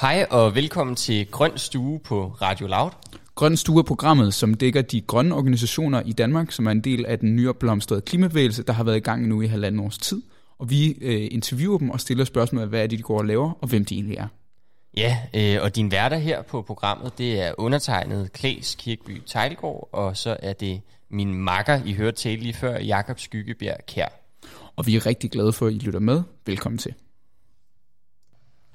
Hej og velkommen til Grøn Stue på Radio Loud. Grøn Stue er programmet, som dækker de grønne organisationer i Danmark, som er en del af den nyopblomstrede klimabevægelse, der har været i gang nu i halvanden års tid. Og vi øh, interviewer dem og stiller spørgsmål af, hvad er det, de går og laver, og hvem de egentlig er. Ja, øh, og din værter her på programmet, det er undertegnet Klæs Kirkeby Tejlgaard, og så er det min makker, I hørte til lige før, Jakob Skyggebjerg Kær. Og vi er rigtig glade for, at I lytter med. Velkommen til.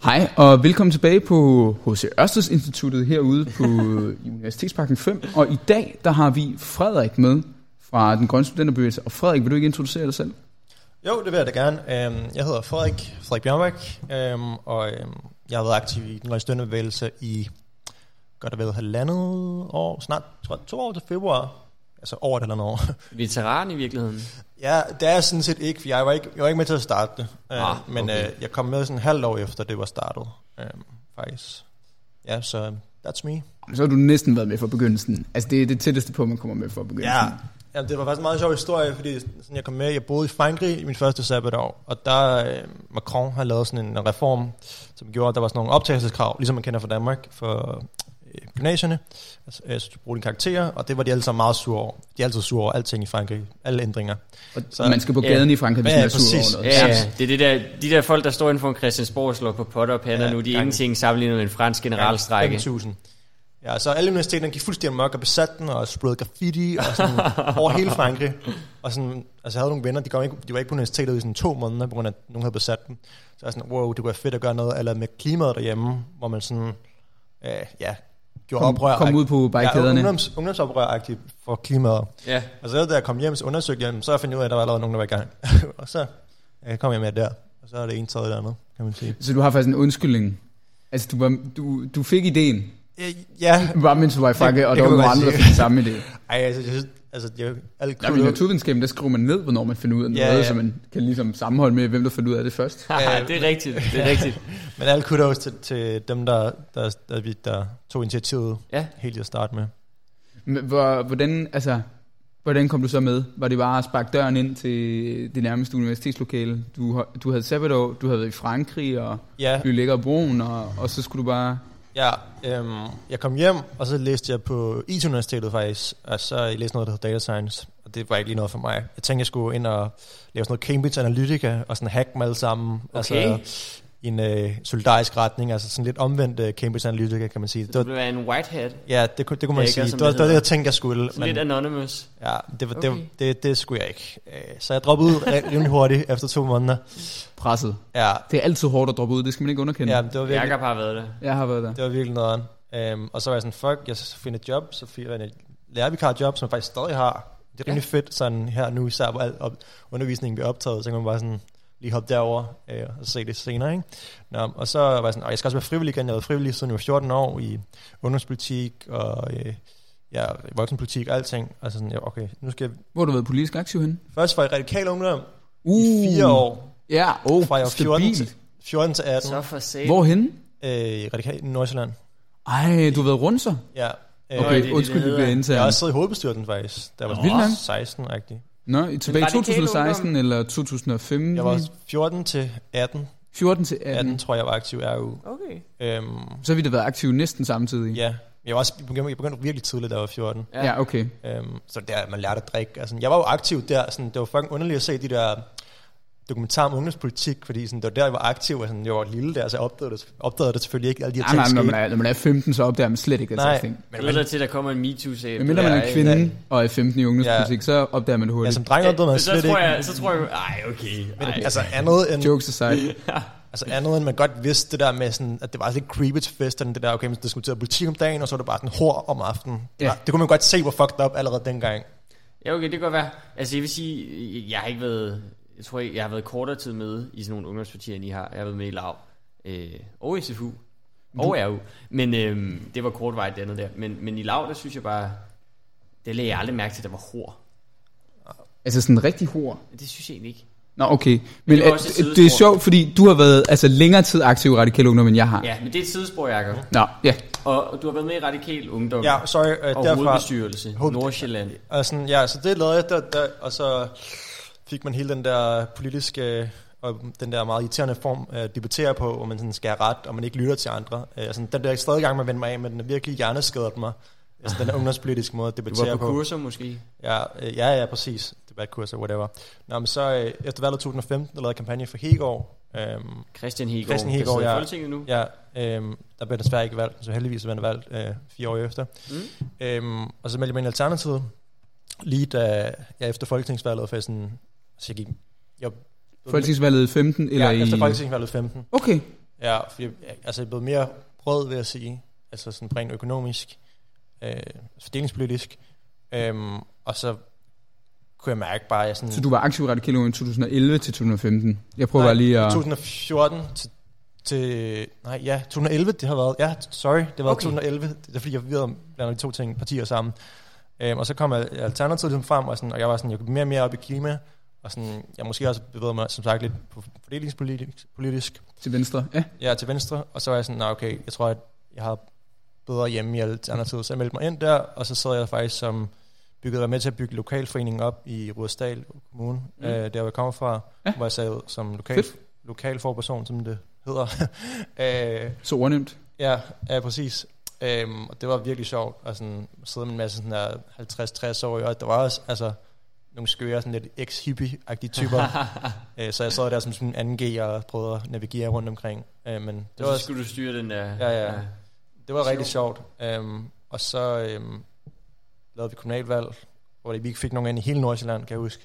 Hej, og velkommen tilbage på H.C. Ørsteds Instituttet herude på Universitetsparken 5. Og i dag, der har vi Frederik med fra den grønne studenterbevægelse. Og Frederik, vil du ikke introducere dig selv? Jo, det vil jeg da gerne. Øhm, jeg hedder Frederik, Frederik Bjørnbæk, øhm, og øhm, jeg har været aktiv i den grønne studenterbevægelse i godt og vel halvandet år, snart tror jeg, to år til februar, altså over et eller andet år. Veteran i virkeligheden? Ja, det er jeg sådan set ikke, for jeg var ikke, jeg var ikke med til at starte det. Ah, øh, men okay. øh, jeg kom med sådan en halvt år efter, det var startet, øh, faktisk. Ja, så that's me. Så har du næsten været med fra begyndelsen. Altså, det er det tætteste på, man kommer med fra begyndelsen. Ja, ja, det var faktisk en meget sjov historie, fordi sådan, jeg kom med, jeg boede i Frankrig i min første sabbatår, og der øh, Macron har lavet sådan en reform, som gjorde, at der var sådan nogle optagelseskrav, ligesom man kender fra Danmark, for øh, gymnasierne, altså, øh, så du bruger dine karakterer, og det var de alle sammen meget sure over. De er altid sure over alting i Frankrig, alle ændringer. Og Så- man skal på Ja. gaden i Frankrig, hvis Ja, man er sur præcis. over noget. Ja, ja, det er det der, de der folk, der står inden for en Christiansborg og slår på potter og pander Ja, nu, de er gang- ingenting sammenlignet med en fransk generalstrække. 5.000. Ja, så alle universiteterne gik fuldstændig mørk og besat den, og sprayede graffiti og sådan, over hele Frankrig. Og sådan, altså jeg havde nogle venner, de, kom ikke, de var ikke på universitetet i sådan to måneder, på grund af, at nogen havde besat dem. Så jeg sådan, wow, det kunne være fedt at gøre noget, eller med klimaet derhjemme, hvor man sådan, øh, ja, gjorde Kom, oprør. kom ud på Ja, barrikaderne. ungdoms, ungdomsoprør for klimaet. Ja. Og så da jeg kom hjem, så undersøgte jeg dem, så fandt jeg ud af, at der var allerede nogen, der var i gang. og så øh, kom jeg med der, og så er det en taget det andet, kan man sige. Så du har faktisk en undskyldning. Altså, du, var, du, du fik ideen, Øh, ja, bare mens du var i Frankrig, og der var nogle andre, der fik samme idé. ej, altså, jeg synes, altså, det, alt Ja, men i naturvidenskaben, der skriver man ned, hvornår man finder ud af noget, Ja, ja. så man kan ligesom sammenholde med, hvem der finder ud af det først. Haha, det er rigtigt, det er rigtigt. Men alle kudos til, til dem, der, der, der, der, der tog initiativet Ja. helt til at starte med. Men hvor, hvordan, altså, hvordan kom du så med? Var det bare at sparke døren ind til det nærmeste universitetslokale? Du, du havde sabbatår, du havde været i Frankrig og Ja, blive lækker broen, og, og så skulle du bare... ja øhm, jeg kom hjem, og så læste jeg på IT-universitetet faktisk, og så jeg læste noget, der hedder Data Science, og det var ikke lige noget for mig. Jeg tænkte, jeg skulle ind og lave sådan noget Cambridge Analytica, og sådan hack dem alle sammen. Okay. Altså, i en øh, solidarisk retning, altså sådan lidt omvendt øh, Cambridge Analytica, kan man sige. Det Du var, blev en white hat, ja, det, kunne- det kunne man Hacker, sige. Det var, det det det, jeg tænkte, jeg skulle. så lidt anonymous. Ja, det, var, Okay. det, det, det skulle jeg ikke. Øh, Så jeg droppede ud ri- rimelig hurtigt efter to måneder. presset. Ja, Det er altid hårdt at droppe ud, det skal man ikke underkende. ja det var virkelig, Jakob har været der. Jeg har været der. det var virkelig noget. Um, og så var jeg sådan, fuck, jeg skal finde et job, så fik jeg et lærervikarjob, som jeg faktisk stadig har. Det er rimelig fedt, sådan her nu, især hvor al undervisningen bliver optaget, så kan man bare sådan lige hoppe derover øh, og se det senere. Ikke? Nå, og så var jeg sådan, og jeg skal også være frivillig igen. Jeg har været frivillig siden jeg var 14 år i ungdomspolitik og øh, ja, voksenpolitik og alting. Og så sådan, ja, okay, nu skal jeg... Hvor har du været politisk aktiv hen? Først var jeg radikal ungdom Uh, i fire år, Ja, oh, fra jeg var 14 til, stabilt. 14 til 18, Så for sat. Hvorhen? øh, i radikal i Nordsjælland. Ej, du har været rundt så? Ja, det Okay, det, undskyld, det vi bliver hedder. Jeg har også siddet i hovedbestyrelsen faktisk, der var Vildt nok. 16-agtig. Nå, i- tilbage i radikal 2016 ungdom? eller 2015? Jeg var 14 til 18. 14 til 18. 18 tror jeg, jeg var aktiv i RU. Okay. Øhm, Så har vi da været aktive næsten samtidig. ja, jeg var også jeg begyndte, jeg begyndte virkelig tidligt, da jeg var 14. Ja. ja okay. Øhm, så der, man lærte at drikke. Altså, jeg var jo aktiv der. Sådan, det var fucking underligt at se de der dokumentar om ungdomspolitik, fordi sådan, det var der, jeg var aktiv, og sådan, jeg var lille der, så jeg opdagede det, opdagede det selvfølgelig ikke, alle de her Nej, ting nej, når man, er, når man er 15, så opdager man slet ikke, Nej, sådan ting. men, men, til, at der kommer en MeToo-sag. Men mindre man er Ja, kvinde og er 15 i ungdomspolitik, så opdager man det ja, hurtigt. som dreng opdagede man så, slet tror ikke. jeg, så tror jeg, ej, okay. Men, Ej. altså andet end, Jokes aside. altså andet end man godt vidste det der med sådan, at det var lidt creepy til festerne, det der, okay, man diskuterede politik om dagen, og så var det bare sådan hår om aftenen. Ja. Ja. Det kunne man godt se, hvor fucked up allerede dengang. Ja, okay, det kan godt være. Altså, jeg vil sige, jeg har ikke været... Jeg tror ikke, jeg har været kortere tid med i sådan nogle ungdomspartier, end I har. Jeg har været med i LAV øh, og SFU og RU. Men øh, det var kort vej det andet der. Men, men i LAV, der synes jeg bare... Det lagde jeg aldrig mærke til, at der var hår. Altså sådan en rigtig hår. Det synes jeg egentlig ikke. Nå, okay. Men det var det, et det er sjovt, fordi du har været altså, længere tid aktiv i Radikal Ungdom, end jeg har. Ja, men det er et sidespor, Jacob. Nå, ja. Og du har været med i Radikal Ungdom Ja, sorry, øh, og derfra. hovedbestyrelse, Hoved- Nordsjælland. Og sådan, ja, så det lavede jeg, der, der, og så fik man hele den der politiske og den der meget irriterende form at debattere på, hvor man sådan skal have ret, og man ikke lytter til andre. Øh, altså, den der er stadig gang med at vende mig af, men den er virkelig hjerneskadet mig. Altså, den der ungdomspolitiske måde at Du debattere var på på. kurser måske? Ja, øh, ja, ja, præcis. Debatkurser, whatever. Nå, men så øh, efter valget 2015, der lavede kampagne for Hegård. Øhm, Christian Hegård, Christian der Hegård, sidder i ja. Folketinget nu. ja, øhm, der blev desværre ikke valgt, så heldigvis blev han valgt øh, fire år efter. Mm. Øhm, og så meldte jeg mig ind i Alternativet, lige da jeg efter folketingsvalget, for jeg sådan, så jeg gik, jeg, Folketingsvalget i 15 eller ja, i... efter folketingsvalget 15. Okay. Ja, fordi jeg, altså jeg blevet mere rød, vil jeg sige. Altså sådan rent økonomisk, øh, fordelingspolitisk. Øhm, og så kunne jeg mærke bare, at jeg sådan... Så du var aktiv radikal i 2011 til 2015. Jeg prøver Nej, bare lige at... 2014 til, til... Nej, ja, 2011, det har været... Ja, sorry, det været Okay. okay. 2011. Det er fordi, jeg ved blander de to ting, partier sammen. Øhm, og så kom Al- Alternativet ligesom frem, og, sådan, og jeg var sådan, jeg gik mere og mere op i klima, og sådan, jeg måske også bevæget mig, som sagt, lidt på fordelingspolitisk, politisk, Til venstre. Ja. ja, til venstre, og så var jeg sådan, nej, okay, jeg tror, at jeg har bedre hjemme i Alternativet, så jeg meldte mig ind der, og så sad jeg faktisk som bygget, var med til at bygge lokalforeningen op i Rudersdal Kommune, Mm. øh, der hvor jeg kommer fra, Ja. hvor jeg sad som lokal, Fedt. lokalforperson, som det hedder. øh, Så ordnemt. ja, ja, præcis. Øhm, og det var virkelig sjovt at sådan, sidde med en masse sådan der 50-60 år, og der var også altså, nogle skøre, sådan lidt ex-hippie-agtige typer. øh, så jeg sad der som sådan en 2G og prøvede at navigere rundt omkring. Øh, men det var, så skulle du styre den der... Ja, ja. det var rigtig Sjovt. sjovt. Um, og så um, lavede vi kommunalvalg, hvor vi ikke fik nogen ind i hele Nordsjælland, kan jeg huske.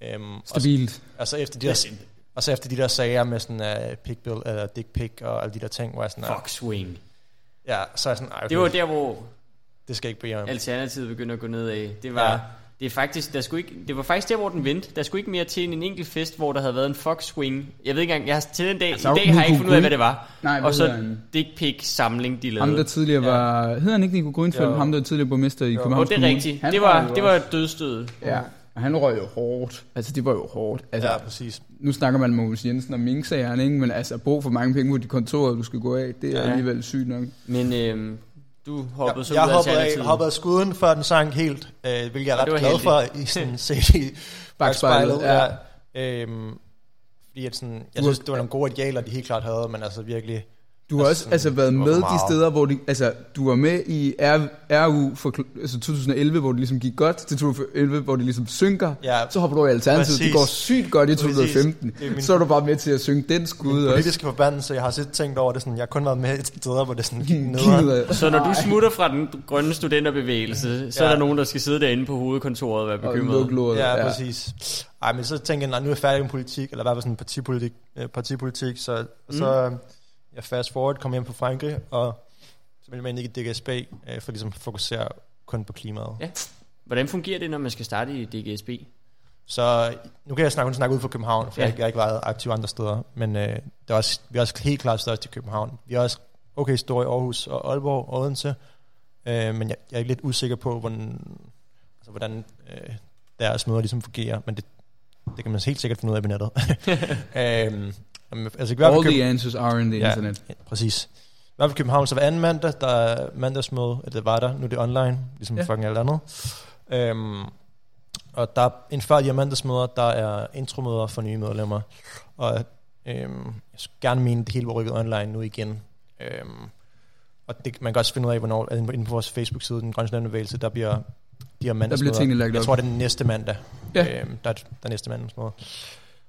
Og, så, Stabilt. og, så efter de der, og så efter de der sager med sådan uh, pick bill, eller dick pic og alle de der ting, hvor jeg sådan, Fuck swing. ja, så er jeg sådan, "Ej, okay, Det var der, hvor det skal ikke bede om. Alternativet begynder at gå nedad. Det var... Ja. Det, er faktisk, der skulle ikke, det var faktisk der, hvor den vendte. Der skulle ikke mere til end en enkelt fest, hvor der havde været en fuck swing. Jeg ved ikke engang, jeg har, til den dag, Altså, i dag Nico har jeg ikke fundet ud af, hvad det var. Nej, hvad Og så dick pic samling, de Ham, lavede. der tidligere Ja. var... Hedder han ikke Nico Grønfeldt? Jo. Ham, der er tidligere borgmester i Jo. Københavns Og det er rigtigt. Han Det var, det var et dødstød. Ja, og han røg jo hårdt. Altså, det var jo hårdt. Altså, Ja, præcis. nu snakker man med Mogens Jensen om minksagerne, ikke? Men altså, brug for mange penge på de kontorer, du skal gå af, det er Ja. alligevel sygt nok. Men øhm, du hoppede Jeg, så jeg ud af hoppede, af, hoppede af skuden, før den sang helt, øh, hvilket jeg er ret glad for heldigt. i sådan set i Bakspejlet, bakspejlet. Ja. Øhm, fordi at sådan, jeg synes, det var nogle gode idealer, de helt klart havde, men altså virkelig... Du har Altså, også altså, været var med for de meget. steder, hvor de, altså, du var med i R, RU for altså 2011, hvor det ligesom gik godt, til 2011, hvor det ligesom synker. Ja, Så hopper du i Alternativet, det går sygt godt i Præcis. 2015. Det er min- Så er du bare med til at synge den skud min også. politiske forbandelse, jeg har set tænkt over det sådan, jeg har kun været med et steder, hvor det sådan gik nedad. Så når du smutter fra den grønne studenterbevægelse, så er Ja. der nogen, der skal sidde derinde på hovedkontoret og være Og bekymret. lortet. Ja, ja, præcis. Ej, men så tænker jeg, nej, nu er jeg færdig med politik, eller i hvert fald sådan partipolitik, øh, partipolitik så, mm. så jeg fast forward, kom hjem på Frankrig, og så meldte mig ind i DGSB, øh, for ligesom at fokusere kun på klimaet. Ja. Hvordan fungerer det, når man skal starte i DGSB? Så nu kan jeg snakke, snakke ud for København, for ja. jeg, jeg har ikke været aktiv andre steder, men øh, det er også, vi er også helt klart størst i København. Vi er også okay store i Aarhus og Aalborg og Odense, øh, men jeg, jeg er lidt usikker på, hvordan, altså, hvordan øh, deres møder ligesom fungerer, men det, det kan man helt sikkert finde ud af på nettet. øhm, men, altså, i hvert fald All Køben- the answers are in the Ja. internet. Ja, præcis. I hvert fald København, så hver anden mandag, der er mandagsmøde, eller det var der, nu er det online, ligesom Ja. fucking alt andet. Øhm, og der er en før de her mandagsmøder, der er intromøder for nye medlemmer. Og øhm, jeg skulle gerne mene, det hele var rykket online nu igen. Øhm, og det, man kan også finde ud af, hvornår, altså inde på vores Facebook-side, den grønne Studenterbevægelse, der bliver de her mandagsmøder. tingene lagt jeg op. tror, det er den næste mandag. Ja. Øhm, der, er, der er næste mandagsmøde.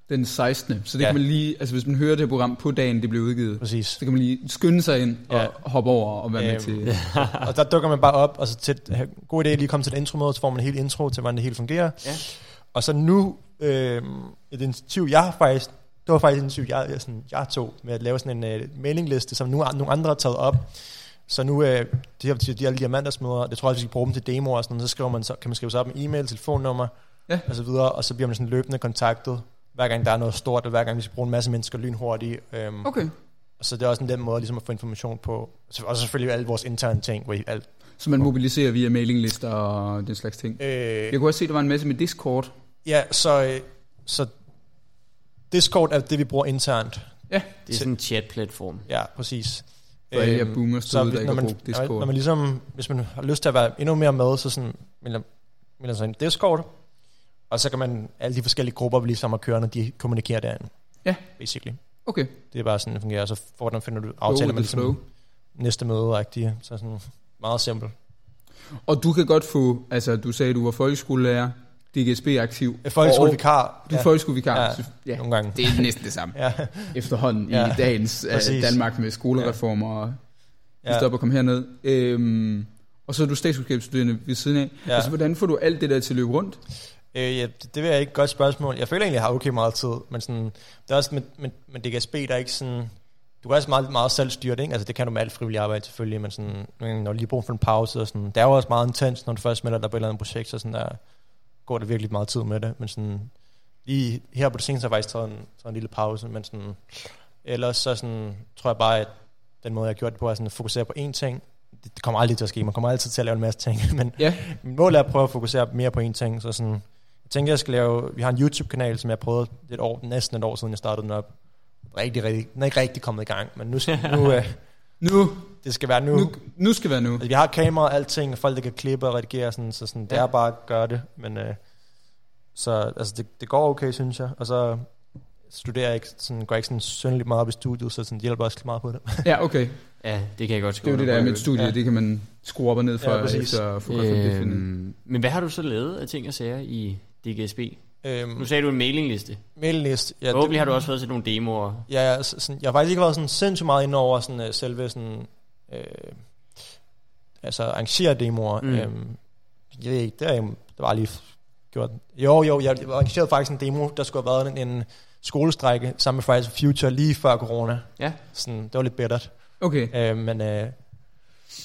Den 16. Så det Ja. kan man lige, altså hvis man hører det program på dagen, det blev udgivet, Præcis. så kan man lige skynde sig ind og Ja. hoppe over og være med Øhm, til... og der dukker man bare op, og så til, god idé at lige komme til et intromøde, så får man en helt intro til, hvordan det hele fungerer. Ja. Og så nu, øh, et initiativ, jeg har faktisk, det var faktisk et initiativ, jeg, jeg, sådan, jeg tog med at lave sådan en uh, mailingliste, som nu nogle andre har taget op. Så nu, øh, de, her, de, her mandagsmøder, det tror jeg, vi skal bruge dem til demoer og sådan noget, så, skriver man, så kan man skrive sig op med e-mail, telefonnummer, Ja. og så videre, og så bliver man sådan løbende kontaktet, hver gang der er noget stort, og hver gang vi skal bruge en masse mennesker lynhurtigt. Øhm, Okay. Så det er også en den måde ligesom at få information på. Og så selvfølgelig alle vores interne ting, hvor I alt Så man mobiliserer via mailinglister og den slags ting. Øh, Jeg kunne også se, at der var en masse med Discord. ja, så, øh, så Discord er det, vi bruger internt. Det er sådan en chat-platform. Ja, præcis. For alle Øhm, boomers så hvis- der ikke har man, når man, Discord. når man ligesom, hvis man har lyst til at være endnu mere med, så sådan, melder, melder sig ind i Discord, og så kan man, alle de forskellige grupper, vi ligesom har kørende, de kommunikerer derinde. Ja. Basically. Okay. Det er bare sådan, det fungerer. Så hvordan finder du aftaler med ligesom næste møde -agtige. Så sådan meget simpelt. Og du kan godt få, altså du sagde, du var folkeskolelærer, DGSB-aktiv. Folkeskolevikar. Du er folkeskolevikar. Ja, Ja. ja. nogle gange. Det er næsten det samme Ja, efterhånden Ja, i dagens uh, præcis. Danmark med skolereformer og ja. ja, op og komme herned. Øhm, og så er du statskundskabsstuderende ved siden af. Ja. ja. Altså, hvordan får du alt det der til at løbe rundt? Øh, ja, det, vil jeg ikke godt spørgsmål. Jeg føler egentlig, at jeg har okay meget tid, men sådan, det er også med, med, med DGSB, der er ikke sådan... Du kan også meget, meget selv styre det, ikke? Altså det kan du med alt frivillig arbejde selvfølgelig, men sådan, når du lige bruger for en pause og sådan, det er jo også meget intens, når du først melder dig på et eller andet projekt, så sådan der går der virkelig meget tid med det, men sådan, lige her på det seneste har jeg faktisk taget en, taget en lille pause, men sådan, ellers så sådan, tror jeg bare, at den måde, jeg har gjort det på, er sådan at fokusere på én ting. Det, det kommer aldrig til at ske, man kommer altid til at lave en masse ting, men Ja. mit mål er at prøve at fokusere mere på én ting, så sådan, jeg tænker, jeg skal lave, vi har en YouTube-kanal, som jeg prøvede et år, næsten et år siden, jeg startede den op. Rigtig, rigtig, den er ikke rigtig kommet i gang, men nu, skal, nu øh, Nu, det skal være nu. nu, nu skal være nu. Altså, vi har kamera og alting, og folk, der kan klippe og redigere, sådan, så sådan, det Ja. er bare at gøre det. Men, øh, så altså, det, det går okay, synes jeg. Og så studerer jeg ikke, sådan, går jeg ikke sådan synderligt meget op i studiet, så sådan, det hjælper også meget på det. Ja, okay. Ja, det kan jeg godt Det er skrive. jo det, der er med et studie. Ja. Det kan man skrue op og ned for Ja, efter at få Øhm, men hvad har du så lavet af ting og sager i DGSB? Øhm, Nu sagde du en mailingliste. Mailingliste. Ja, Forhåbentlig har du også været til nogle demoer. Ja, ja, så- sådan, jeg har faktisk ikke været sådan sindssygt meget inde over sådan, uh, selve sådan, øh, altså arrangere demoer. Mm. Øhm, jeg ved ikke, det, er, jeg- det var lige gjort. Jo, jo, jeg arrangerede faktisk en demo, der skulle have været en, en skolestrække sammen med Fridays for Future lige før corona. Ja. Sådan, det var lidt bittert. Okay. Øh, men, øh,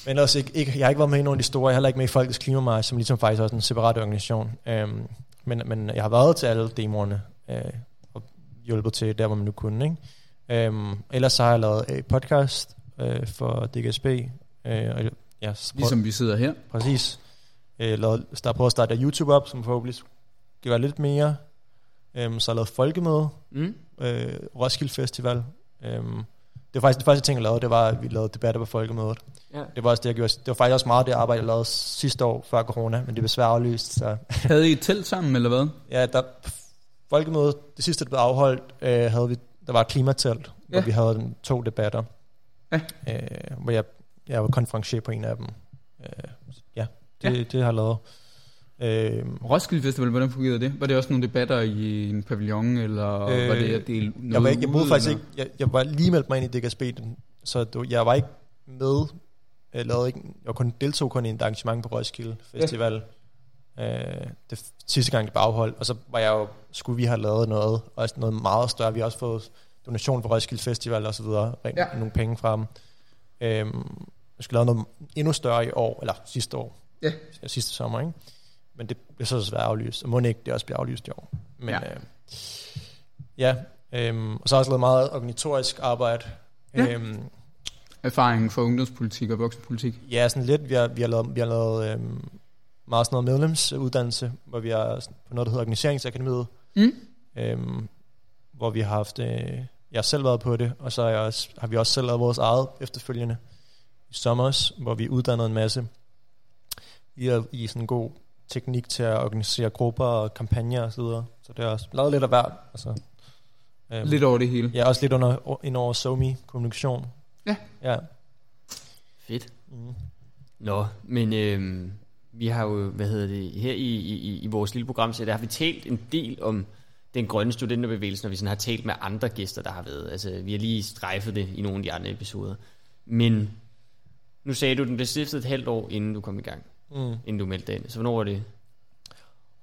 men ellers ikke, ikke, jeg har ikke været med i nogen af de store. Jeg har heller ikke med i Folkets Klimamarsch, som ligesom faktisk også er en separat organisation. Øh, men, men jeg har været til alle demoerne øh, og hjulpet til der, hvor man nu kunne. Ikke? Øh, ellers så har jeg lavet et podcast øh, for DGSB. Øh, og, ja, prøv- Ligesom vi sidder her. Præcis. Øh, lavet, er prøvet at starte YouTube op, som forhåbentlig gøre lidt mere. Øhm, så har jeg lavet folkemøde, Mm? øh, Roskilde Festival. Øhm, det var faktisk det første ting, jeg lavede, det var, at vi lavede debatter på folkemødet. Ja. Det var også det, jeg gjorde. Det var faktisk også meget det arbejde, jeg lavede sidste år før corona, men det blev svært aflyst. Så Havde I et telt sammen, eller hvad? ja, der, folkemødet, det sidste, der blev afholdt, øh, havde vi, der var et klimatelt, ja. Hvor vi havde den, to debatter. Ja. Øh, hvor jeg, jeg var konferencier på en af dem. Øh, ja, det, ja. det har jeg lavet. Øh, Roskilde Festival, hvordan fungerede det? Var det også nogle debatter i en pavillon, eller øh, Øh, var det at dele noget jeg, var ikke, jeg boede faktisk ikke, jeg, jeg var lige meldt mig ind i den- så du, jeg var ikke med, jeg, lavede ikke, jeg kun, deltog kun i et arrangement på Roskilde Festival, ja. øh, det sidste gang det blev afholdt, og så var jeg jo, skulle vi have lavet noget, også noget meget større, vi har også fået donation fra Roskilde Festival og så videre, rent, Ja. nogle penge fra dem. Øhm, jeg skulle lave noget endnu større i år, eller sidste år, Ja. sidste sommer, ikke? Men det blev så desværre aflyst, og må ikke det også bliver aflyst i år. Men Ja. øh, ja øhm, og så har jeg også lavet meget organisatorisk arbejde. Ja. Øhm, Erfaring for ungdomspolitik og voksenpolitik. ja, sådan lidt. Vi har, vi har lavet, vi har lavet øhm, meget sådan noget medlemsuddannelse, hvor vi sådan- på noget, der hedder Organiseringsakademiet, Mm. øhm, hvor vi har haft, øh, jeg har selv været på det, og så har, jeg også, har vi også selv lavet vores eget efterfølgende i sommer, hvor vi uddannede en masse i, i sådan en god teknik til at organisere grupper og kampagner og så videre. Så det er også lavet lidt af hvert. Altså, øhm, Lidt over det hele. Ja, også lidt under, ind over SoMe kommunikation. Ja. Ja. Fedt. Mm. Nå, men øhm, vi har jo, hvad hedder det, her i, i, i vores lille program, så der har vi talt en del om den grønne studenterbevægelse, når vi sådan har talt med andre gæster, der har været. Altså, vi har lige strejfet det i nogle af de andre episoder. Men nu sagde du, den blev stiftet et halvt år, inden du kom i gang, Mm. inden du meldte dig ind. Så hvornår var det?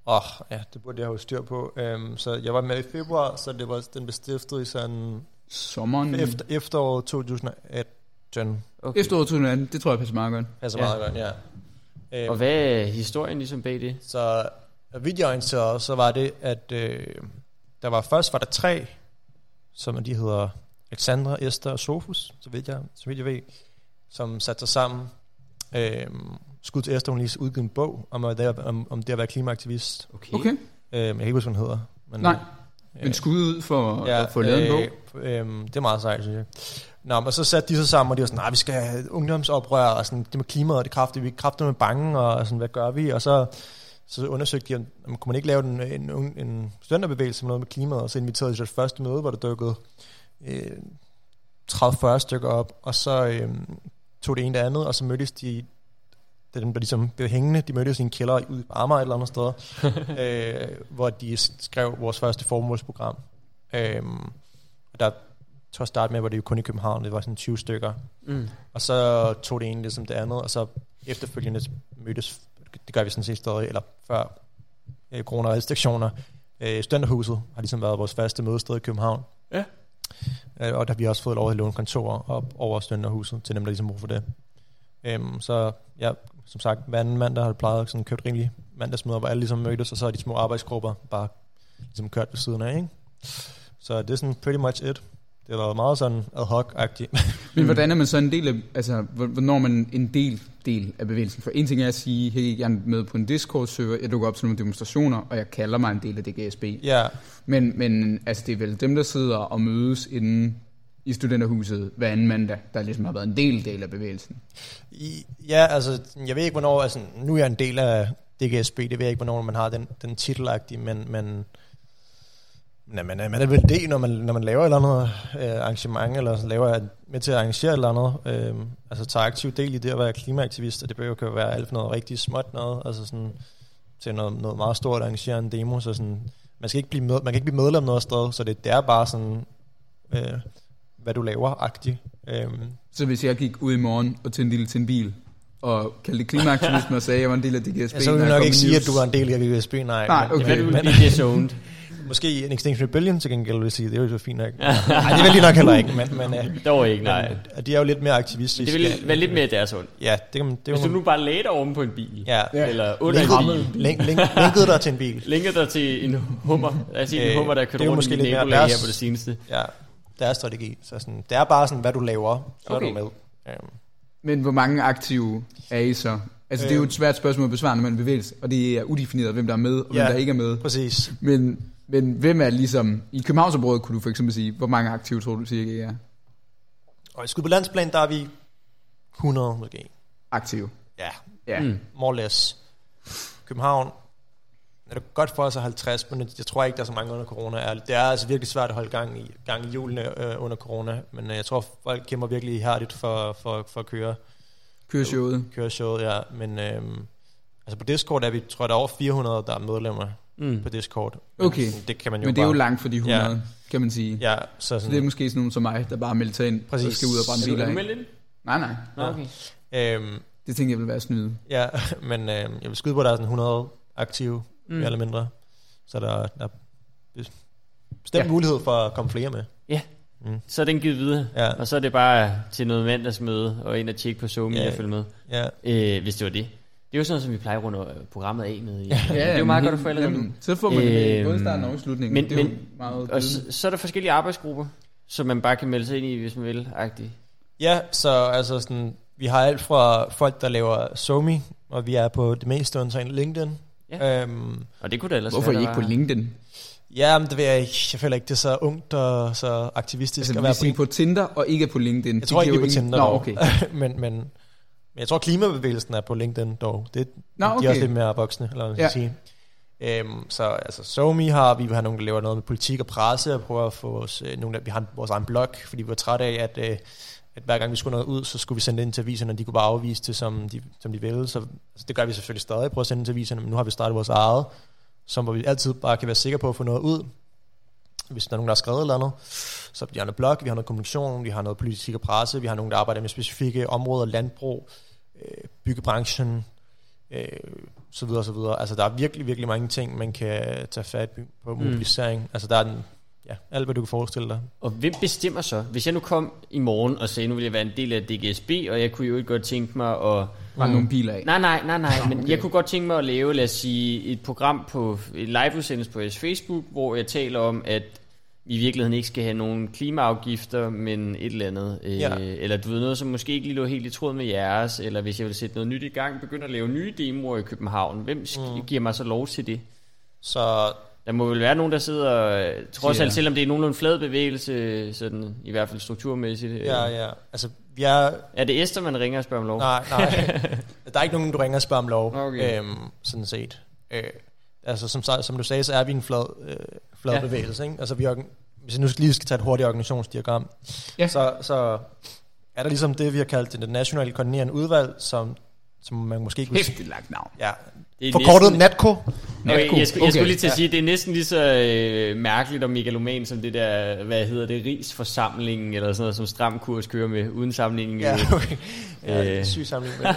Åh, oh, ja, det burde jeg have styr på. Um, så jeg var med i februar, så det var, den blev stiftet i sådan Sommeren. efter, efteråret 2018. Okay. Efteråret 2018, det tror jeg passer meget godt. Altså Ja. meget godt, ja. Um, Og hvad er historien ligesom bag det? Så videoorienteret, så var det, at øh, der var først var der tre, som de hedder Alexandra, Esther og Sofus, så vidt jeg, så vidt jeg ved, som satte sig sammen. Øh, skud til Esther, hun lige udgivet en bog om, at det, om, om det at være klimaaktivist. Okay. Okay. Øh, jeg kan ikke huske, hvad hun hedder. Men, Nej, øh, men skud ud for ja, at få lavet en bog. Øh, øh, det er meget sejt, synes jeg. Nå, men så satte de sig sammen, og de var sådan, nej, vi skal have ungdomsoprør, og sådan, det med klimaet, og det kraftigt, vi er kraftigt med bange, og sådan, hvad gør vi? Og så så undersøgte de, om om kunne man ikke lave en, en, en, en studenterbevægelse med noget med klimaet, og så inviterede de til det første møde, hvor der dukkede øh, 30-40 stykker op, og så øh, tog det ene det andet, og så mødtes de, da dem, der ligesom blev hængende, de mødtes i en kælder ude på Amager et eller andet sted, øh, hvor de skrev vores første formålsprogram. Øh, og der til at starte med, var det jo kun i København, det var sådan 20 stykker, Mm. og så tog det ene ligesom det andet, og så efterfølgende mødtes, det gør vi sådan set stadig, eller før øh, coronarestriktioner. Øh, Studenterhuset har ligesom været vores faste mødested i København. Ja. Øh, og der har vi også fået lov at låne kontorer op over Studenterhuset, til dem, der ligesom bruger for det. Øhm, så ja, som sagt, hver anden mandag har det plejet sådan kørt rimelig mandagsmøder, hvor alle ligesom mødtes, og så er de små arbejdsgrupper bare ligesom kørt ved siden af, ikke? Så det er sådan pretty much it. Det har været meget sådan ad hoc-agtigt. Men hvordan er man så en del af, altså, hvor- hvornår man en del, del af bevægelsen? For en ting er at sige, hey, jeg er med på en Discord-server, jeg dukker op til nogle demonstrationer, og jeg kalder mig en del af DGSB. ja, Men, men altså, det er vel dem, der sidder og mødes inde i studenterhuset hver anden mandag, der ligesom har været en del del af bevægelsen. I, ja, altså, jeg ved ikke, hvornår, altså, nu er jeg en del af DGSB, det ved jeg ikke, hvornår man har den, den titelagtige, men, men nej, man, er, man er vel det, når man, når man laver et eller andet øh, arrangement, eller laver med til at arrangere et eller andet, øh, altså tager aktiv del i det at være klimaaktivist, og det behøver jo være alt for noget rigtig småt noget, altså sådan til noget, noget meget stort at arrangere en demo, så sådan, man, skal ikke blive med, man kan ikke blive medlem noget sted, så det, det er bare sådan, øh, hvad du laver-agtigt. Øh, Så hvis jeg gik ud i morgen og tændte lille til en bil, og kaldte det klimaaktivisme og sagde, at jeg var en del af DGSB, Ja, så vil jeg nok ikke sige, news. at du var en del af VSB, nej. Nej, men- okay. Du men, vil blive disowned? måske en Extinction Rebellion til gengæld vil sige, det er jo så fint nok. nej, det vil de nok heller ikke, men, men, øh, Dog ikke, nej. men de er jo lidt mere aktivistiske. Det vil være lidt mere deres ond. Ja, det kan man... Det Hvis du man nu bare lagde dig oven på en bil, ja, eller under en bil, link, link, linket dig til en bil. linket dig til en hummer, altså en Øh, hummer, der kørte er jo rundt måske i deres- her på det seneste. Ja, deres strategi. Så sådan, det er bare sådan, hvad du laver, så Okay. er du med. Um, Men hvor mange aktive er I så? Altså, det er jo Øh. et svært spørgsmål at besvare, når man er bevægelse, og det er udefineret, hvem der er med, og hvem Ja. der ikke er med. præcis. Men, men hvem er ligesom, i Københavnsområdet kunne du for eksempel sige, hvor mange aktive tror du cirka I er? Og i skud på landsplan, der er vi 100 måske. Aktive. Ja, Ja. Mm. more or less. København er det godt for os at 50, men jeg tror ikke, der er så mange under corona. Er- Det er altså virkelig svært at holde gang i, gang i julene øh, under corona, men øh, jeg tror, folk kæmper virkelig ihærdigt for, for, for at køre, Kører showet. køre showet, ja. Men øh, altså på Discord er vi, tror jeg, der er over 400, der er medlemmer Mm. på Discord. Men Okay. sådan, Det kan man jo Men det er jo bare, langt for de 100, ja. kan man sige. Ja, så Så det er sådan, måske sådan nogen som mig, der bare melder sig ind, Præcis. og skal ud og brænde er biler du af. med lidt? Nej, nej. Nå, okay. øhm, Det tænker jeg vil være snyde. ja, men øh, jeg vil skyde på, at der er sådan 100 aktive, mm. mere eller mindre. Så der, der er bestemt Ja. ja. mulighed for at komme flere med. Så er den givet videre, Ja. og så er det bare til noget mandagsmøde, og ind og tjekke på Zoom Ja. og følge med, Ja, øh, hvis det var det. Det er jo sådan noget, som vi plejer at runde programmet af med. Ja. Ja, det er jo meget godt at få allerede nu. jamen, Så får man det Øhm, både starten og slutningen. men- det er jo men- meget Og så, så er der forskellige arbejdsgrupper, som man bare kan melde sig ind i, hvis man vil. -agtigt. ja så altså sådan, vi har alt fra folk, der laver SoMe, og vi er på det meste undtagen LinkedIn. Ja. Øhm, Og det kunne da ellers Hvorfor er I være, ikke på LinkedIn? ja, men det ved jeg ikke. Jeg føler ikke, det er så ungt og så aktivistisk Altså, at være I er på Tinder og ikke er på LinkedIn. Jeg det tror ikke, er på Tinder Nå, okay. men, men, men jeg tror, klimabevægelsen er på LinkedIn dog. Det, Nå, De er okay. også lidt mere voksne, eller hvad man Ja. skal sige. Øhm, så altså, SoMe har vi, vi har nogen, der laver noget med politik og presse, og prøver at få os, øh, nogle, der, vi har vores egen blog, fordi vi var trætte af, at, øh, at hver gang vi skulle noget ud, så skulle vi sende det ind til aviserne, og de kunne bare afvise det, som de, som de ville. Så altså, det gør vi selvfølgelig stadig, prøver at sende det til aviserne, men nu har vi startet vores eget, som hvor vi altid bare kan være sikre på at få noget ud, hvis der er nogen, der har skrevet et eller andet. Så vi har noget blog, vi har noget kommunikation, vi har noget politik og presse, vi har nogen, der arbejder med specifikke områder, landbrug, øh, byggebranchen, øh, så videre, så videre. Altså, der er virkelig, virkelig mange ting, man kan tage fat på Mm. mobilisering. Altså, der er den, ja, alt, hvad du kan forestille dig. Og hvem bestemmer så? Hvis jeg nu kom i morgen og sagde, nu vil jeg være en del af DGSB, og jeg kunne jo ikke godt tænke mig at... Brænd nogle biler af. Nej, nej, nej, nej, men okay. jeg kunne godt tænke mig at lave, lad os sige, et program på et liveudsendelse på jeres Facebook, hvor jeg taler om, at vi i virkeligheden ikke skal have nogen klimaafgifter, men et eller andet. Øh, Ja. Eller du ved noget, som måske ikke lige lå helt i tråd med jeres, eller hvis jeg vil sætte noget nyt i gang, begynde at lave nye demoer i København. Hvem Mm. giver mig så lov til det? Så Der må vel være nogen, der sidder, øh, trods alt, selvom det er nogenlunde flad bevægelse, sådan, i hvert fald strukturmæssigt. øh, ja, ja, altså, vi er... Er det Esther, man ringer og spørger om lov? Nej, nej. der er ikke nogen, du ringer og spørger om lov, Okay. øhm, sådan set. Øh, altså som, som du sagde, så er vi en flad, øh, flad Ja. bevægelse. Ikke? Altså vi organ- hvis jeg nu skal- lige skal tage et hurtigt organisationsdiagram, Ja. så, så er der ligesom det, vi har kaldt det nationale koordinerende udvalg, som, som man måske kunne Hæftigt lagt navn. Ja, Det er forkortet næsten- NATCO. Okay, jeg, skulle, jeg skulle lige til at sige, det er næsten lige så øh, mærkeligt og megaloman som det der, hvad hedder det, rigsforsamlingen, eller sådan noget, som Stram Kurs kører med, uden sammenligning. Ja, øh, okay. Ja, Øh. syg sammenligning.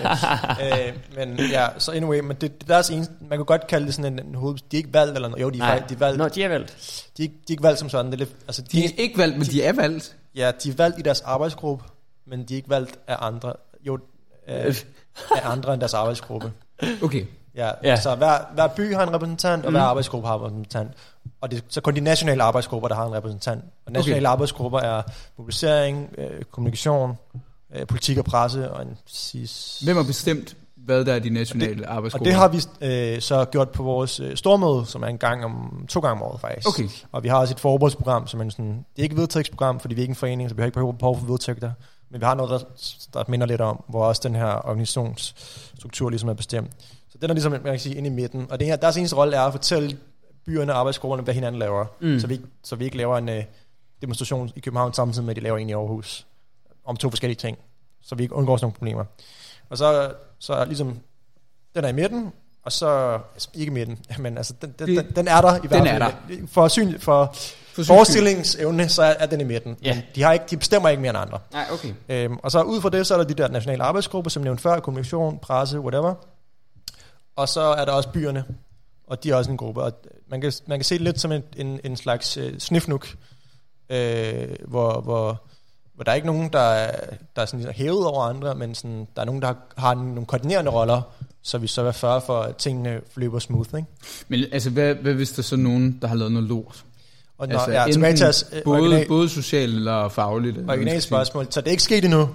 Men, øh, men ja, så anyway, men det, det er deres eneste, man kan godt kalde det sådan en, en hoved, de er ikke valgt, eller noget. jo, de er, Nej, faktisk, de er valgt, Nå, de er valgt. de, ikke- de er ikke valgt som sådan, det er lidt, altså, De er ikke valgt, men de er valgt. Ja, de er valgt i deres arbejdsgruppe, men de er ikke valgt af andre. Jo, øh, af andre end deres arbejdsgruppe. Okay. Ja, Ja. Så hver, hver by har en repræsentant, og hver arbejdsgruppe har en repræsentant. Og det er så kun de nationale arbejdsgrupper, der har en repræsentant. Og nationale Okay. arbejdsgrupper er mobilisering, øh, kommunikation, øh, politik og presse, og en sis... Hvem har bestemt, hvad der er de nationale Og arbejdsgrupper? det har vi øh, så gjort på vores øh, stormøde, som er en gang om to gange om året faktisk. Okay. Og vi har også et forberedelsesprogram, som er en sådan, det er ikke et vedtægtsprogram, fordi vi er ikke en forening, så vi har ikke behov behov for vedtægter. Men vi har noget, der, der minder lidt om, hvor også den her organisationsstruktur ligesom er bestemt. Den er ligesom, man kan sige, inde i midten. Og det her, deres eneste rolle er at fortælle byerne og arbejdsgrupperne, hvad hinanden laver. Mm. Så, vi, så vi ikke laver en øh, demonstration i København samtidig med, at de laver en i Aarhus. Om to forskellige ting. Så vi ikke undgår sådan nogle problemer. Og så, så er ligesom, den er i midten, og så, altså, ikke i midten, men altså, den, den, den, den er der i hvert er fald. For, syn, for For forestillingsevne, så er, er den i midten. Ja. Men de, har ikke, de bestemmer ikke mere end andre. Nej, okay. Øhm, og så ud fra det, så er der de der nationale arbejdsgrupper, som nævnt før, kommunikation, presse, whatever. Og så er der også byerne, og de er også en gruppe. Og man kan, man kan se det lidt som en, en, en slags øh, snifnuk, øh, hvor, hvor, hvor der er ikke nogen, der er, der er sådan ligesom hævet over andre, men sådan, der er nogen, der har, har nogle koordinerende roller, så vi så er før for, at tingene løber smooth. Ikke? Men altså, hvad, hvad hvis der så nogen, der har lavet noget lort? Og når, Altså, ja, enten øh, Både, original, både socialt eller fagligt. sige. spørgsmål. Så det er ikke sket endnu,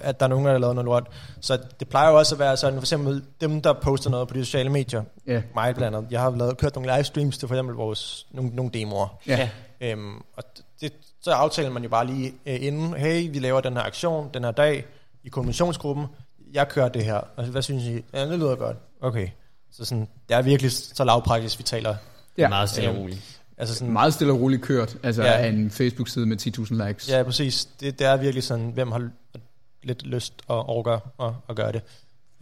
at der er nogen, der har lavet noget lort. Så det plejer jo også at være sådan, for eksempel dem, der poster noget på de sociale medier, Ja, mig blandt andet. Jeg har lavet, kørt nogle livestreams til for eksempel vores, nogle, nogle demoer. ja. Øhm, og det, så aftaler man jo bare lige øh, inden, hey, vi laver den her aktion den her dag i konventionsgruppen. Jeg kører det her. Og hvad synes I? Ja, det lyder godt. Okay. Så sådan, det er virkelig så lavpraktisk, vi taler. Det ja. er meget stille og Øhm, roligt. Altså sådan, Meget stille og roligt kørt. Altså Ja. ja. en Facebook-side med 10.000 likes. Ja, præcis. Det, det er virkelig sådan, hvem har lidt lyst og overgør at, at gøre det.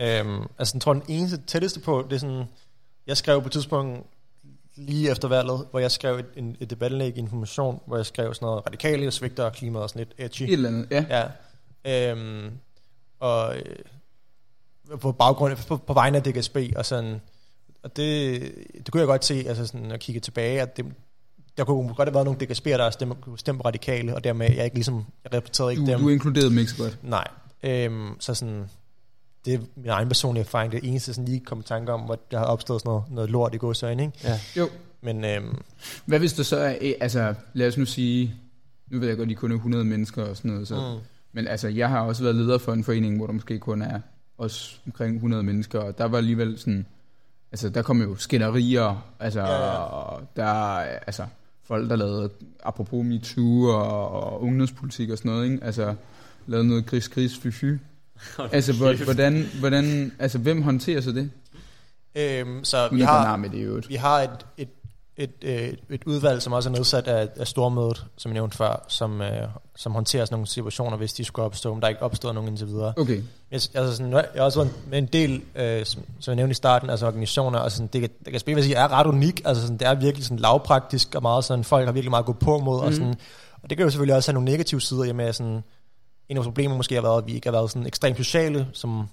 Øhm, altså, jeg tror, den eneste tætteste på, det er sådan, jeg skrev på et tidspunkt lige efter valget, hvor jeg skrev et, en, et debatindlæg i information, hvor jeg skrev sådan noget radikale og svigter og klimaet og sådan lidt edgy. Et eller andet, ja. Ja. Øhm, og øh, på baggrund på, på vegne af DGSB og sådan og det, det kunne jeg godt se altså sådan at kigge tilbage at det, der kunne godt have været nogle DGSB'er der stemme på radikale og dermed jeg ikke ligesom jeg repræsenterede ikke Du, dem du inkluderede dem ikke så godt. nej øhm, så sådan det er min egen personlige erfaring det eneste sådan lige kom i tanke om hvor der har opstået sådan noget, noget lort i godsøjne ikke Ja. Jo. men øhm, Hvad hvis der så er, eh, altså lad os nu sige, nu ved jeg godt, at de kun er 100 mennesker og sådan noget, så, mm. men altså jeg har også været leder for en forening, hvor der måske kun er også omkring 100 mennesker, og der var alligevel sådan, altså der kom jo skænderier, altså Ja, ja. og der er altså folk, der lavede, apropos MeToo og, og ungdomspolitik og sådan noget, ikke? altså lavede noget gris, gris, fy, fy. Altså hvor- hvordan, hvordan, altså hvem håndterer så det? øhm, så Vi har har med det i øvrigt. Vi har et, et, et, et, et udvalg, som også er nedsat af, af stormødet, som jeg nævnte før, som, øh, som håndterer sådan nogle situationer, hvis de skulle opstå, men der er ikke opstået nogen indtil videre. Okay, Jeg, altså sådan, jeg har også været med en del, øh, som, som jeg nævnte i starten, altså organisationer, og sådan, det, kan- det kan spille, sige, er ret unik, altså sådan, det er virkelig sådan lavpraktisk, og meget sådan, folk har virkelig meget gået på mod, mm. og, sådan, og det kan jo selvfølgelig også have nogle negative sider, i med at sådan, en af vores problemer måske har været, at vi ikke har været sådan ekstremt sociale, som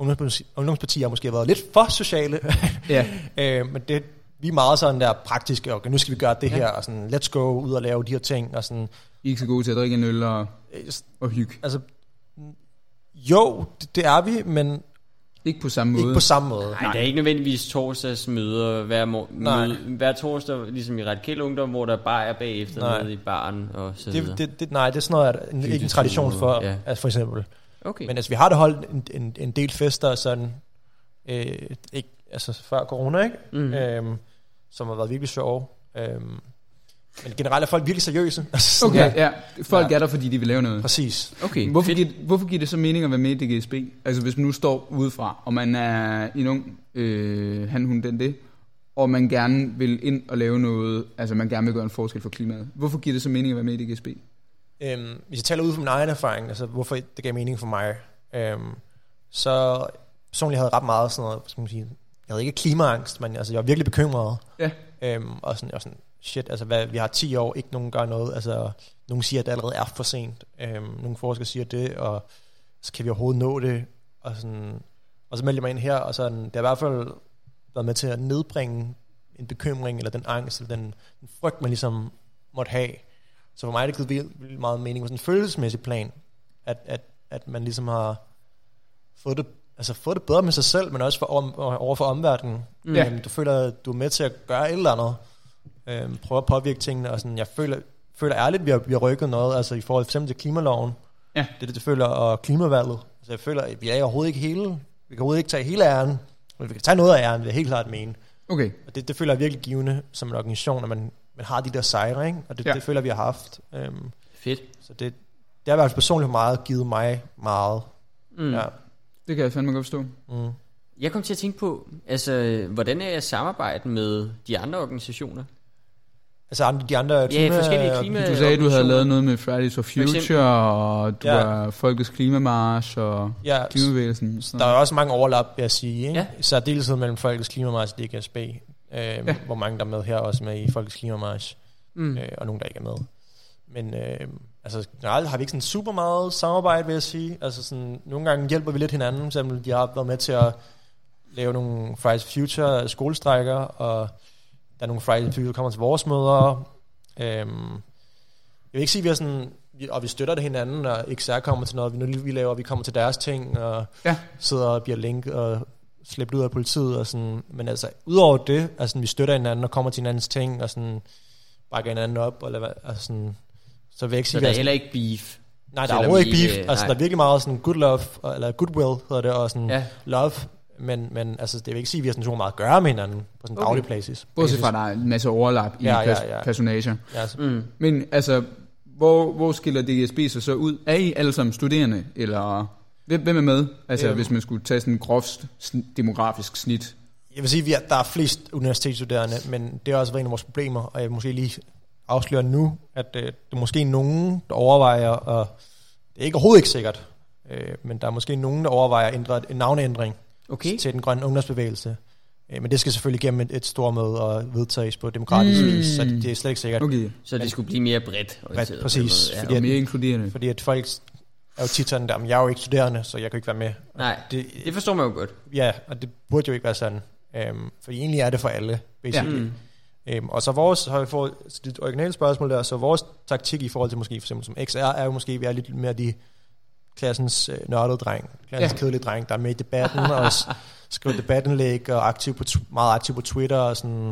ungdomsparti- ungdomspartier måske har været lidt for sociale, ja, Øh, men det, vi er meget sådan der praktiske, okay, nu skal vi gøre det her, og sådan, let's go ud og lave de her ting, og sådan, I er ikke så gode til at drikke en øl og, øh, og hygge. altså, jo, det, det er vi, men Ikke på samme måde. ikke på samme måde. Nej, der er ikke nødvendigvis torsdagsmøder hver, Nej. møde, hver torsdag, ligesom i Radikal Ungdom, hvor der bare er bagefter Nej. nede i baren og så videre. Det, det, det, nej, det er sådan noget, at en, ikke en tradition for, Ja. ja. altså for eksempel. okay. Men altså, vi har da holdt en, en, en del fester, sådan, øh, ikke, altså før corona, ikke? Mm. Øhm, som har været virkelig sjove. Øhm, men generelt er folk virkelig seriøse. Altså, Okay, ja. Folk Ja. er der, fordi de vil lave noget. Præcis. Okay, hvorfor giver, hvorfor giver det så mening at være med i DGSB? Altså hvis man nu står udefra, og man er en ung, øh, han, hun, den, det, og man gerne vil ind og lave noget, altså man gerne vil gøre en forskel for klimaet. Hvorfor giver det så mening at være med i DGSB? Øhm, hvis jeg taler ud fra min egen erfaring, altså hvorfor det gav mening for mig, øhm, så personligt havde jeg ret meget sådan noget, skal man sige, jeg havde ikke klimaangst, men altså, jeg var virkelig bekymret. Ja. Øhm, og sådan, og sådan, shit, altså hvad, vi har 10 år, ikke nogen gør noget. Altså, nogen siger, at det allerede er for sent. Øhm, nogle forskere siger det, og så kan vi overhovedet nå det. Og, sådan, og så meldte jeg mig ind her, og sådan, det har i hvert fald været med til at nedbringe en bekymring, eller den angst, eller den, den frygt, man ligesom måtte have. Så for mig er det givet vildt, vildt meget mening på sådan en følelsesmæssig plan, at, at, at man ligesom har fået det, altså fået det bedre med sig selv, men også for, om, over for omverdenen. Mm. Øhm, du føler, at du er med til at gøre et eller andet. Øhm, prøve at påvirke tingene, og sådan, jeg føler, føler ærligt, at vi har, vi har rykket noget, altså i forhold til, eksempel til klimaloven. Ja. Det er det, jeg føler, og klimavalget. Så jeg føler, at vi er overhovedet ikke hele, vi kan overhovedet ikke tage hele æren, men vi kan tage noget af æren, vil jeg helt klart mene. Okay, Og det, det føler jeg virkelig givende som en organisation, at man, man har de der sejre, ikke? og det, Ja. det føler vi har haft. Øhm, Fedt. så det, det har i hvert fald personligt meget givet mig meget. Mm. Ja. Det kan jeg fandme godt forstå. Mm. Jeg kom til at tænke på, altså, hvordan er jeres samarbejde med de andre organisationer? Altså andre, de andre klima, forskellige klima- Du sagde, at du havde lavet noget med Fridays for. Future, og du Ja. var Folkets Klimamarsch og Ja, Klimabevægelsen. Så. der er også mange overlap, vil jeg sige. Ikke? Ja. Så deltid mellem Folkets Klimamarsch og DGSB. Øh, Ja. ja. Hvor mange der er med her også med i Folkets Klimamarsch. Mm. Øh, og nogen, der ikke er med. Men øh, altså, generelt har vi ikke sådan super meget samarbejde, vil jeg sige. Altså, sådan, nogle gange hjælper vi lidt hinanden. For eksempel, de har været med til at lave nogle Fridays Future skolestrækker, og der er nogle Fridays Future, der kommer til vores møder. Øhm, jeg vil ikke sige, at vi er sådan, og vi støtter det hinanden, og XR kommer til noget, vi, nu, vi laver, vi kommer til deres ting, og Ja. sidder og bliver link og slæbt ud af politiet, og sådan, men altså, udover det, altså, vi støtter hinanden og kommer til hinandens ting, og sådan, bakker hinanden op, eller hvad, altså sådan, så vil jeg ikke Så sige, der er heller ikke beef? Nej, der er overhovedet ikke beef. ikke- altså, nej. der er virkelig meget sådan good love, eller goodwill hedder det, og sådan Ja. love. Men, men altså, det vil ikke sige, at vi har sådan super meget at gøre med hinanden på sådan Okay. daglig basis. Bortset fra, at der er en masse overlap i Ja, ja, ja. personager. Ja, altså, Mm. Men altså, hvor, hvor skiller DSB sig så ud? Er I alle sammen studerende, eller hvem, hvem er med? Altså, Øhm. hvis man skulle tage sådan en groft demografisk snit. jeg vil sige, at vi er, der er flest universitetsstuderende, men det er også været en af vores problemer, og jeg vil måske lige afsløre nu, at øh, der er måske nogen, der overvejer, og det er ikke overhovedet ikke sikkert, øh, men der er måske nogen, der overvejer at ændre en navneændring Okay. til den grønne ungdomsbevægelse. Øh, men det skal selvfølgelig gennem et, et stort møde og vedtages på demokratisk Mm. vis, så det, det er slet ikke sikkert. Okay, Så det skulle blive mere bredt orienteret. præcis. måde, Fordi og at- mere inkluderende. Fordi at folk er jo tit sådan der, men jeg er jo ikke studerende, så jeg kan ikke være med. Nej, Det, det forstår man jo godt. ja, og det burde jo ikke være sådan. Øhm, for egentlig er det for alle, basically. Mm. Ja. Øhm, og så vores, har vi fået dit originale spørgsmål der, så vores taktik i forhold til måske for eksempel som XR, er jo måske, at vi er lidt mere de klassens øh, nørdede dreng, klassens Ja. ja. kedelige dreng, der er med i debatten, og skriver debattenlæg, og aktiv på, meget aktiv på Twitter, og sådan,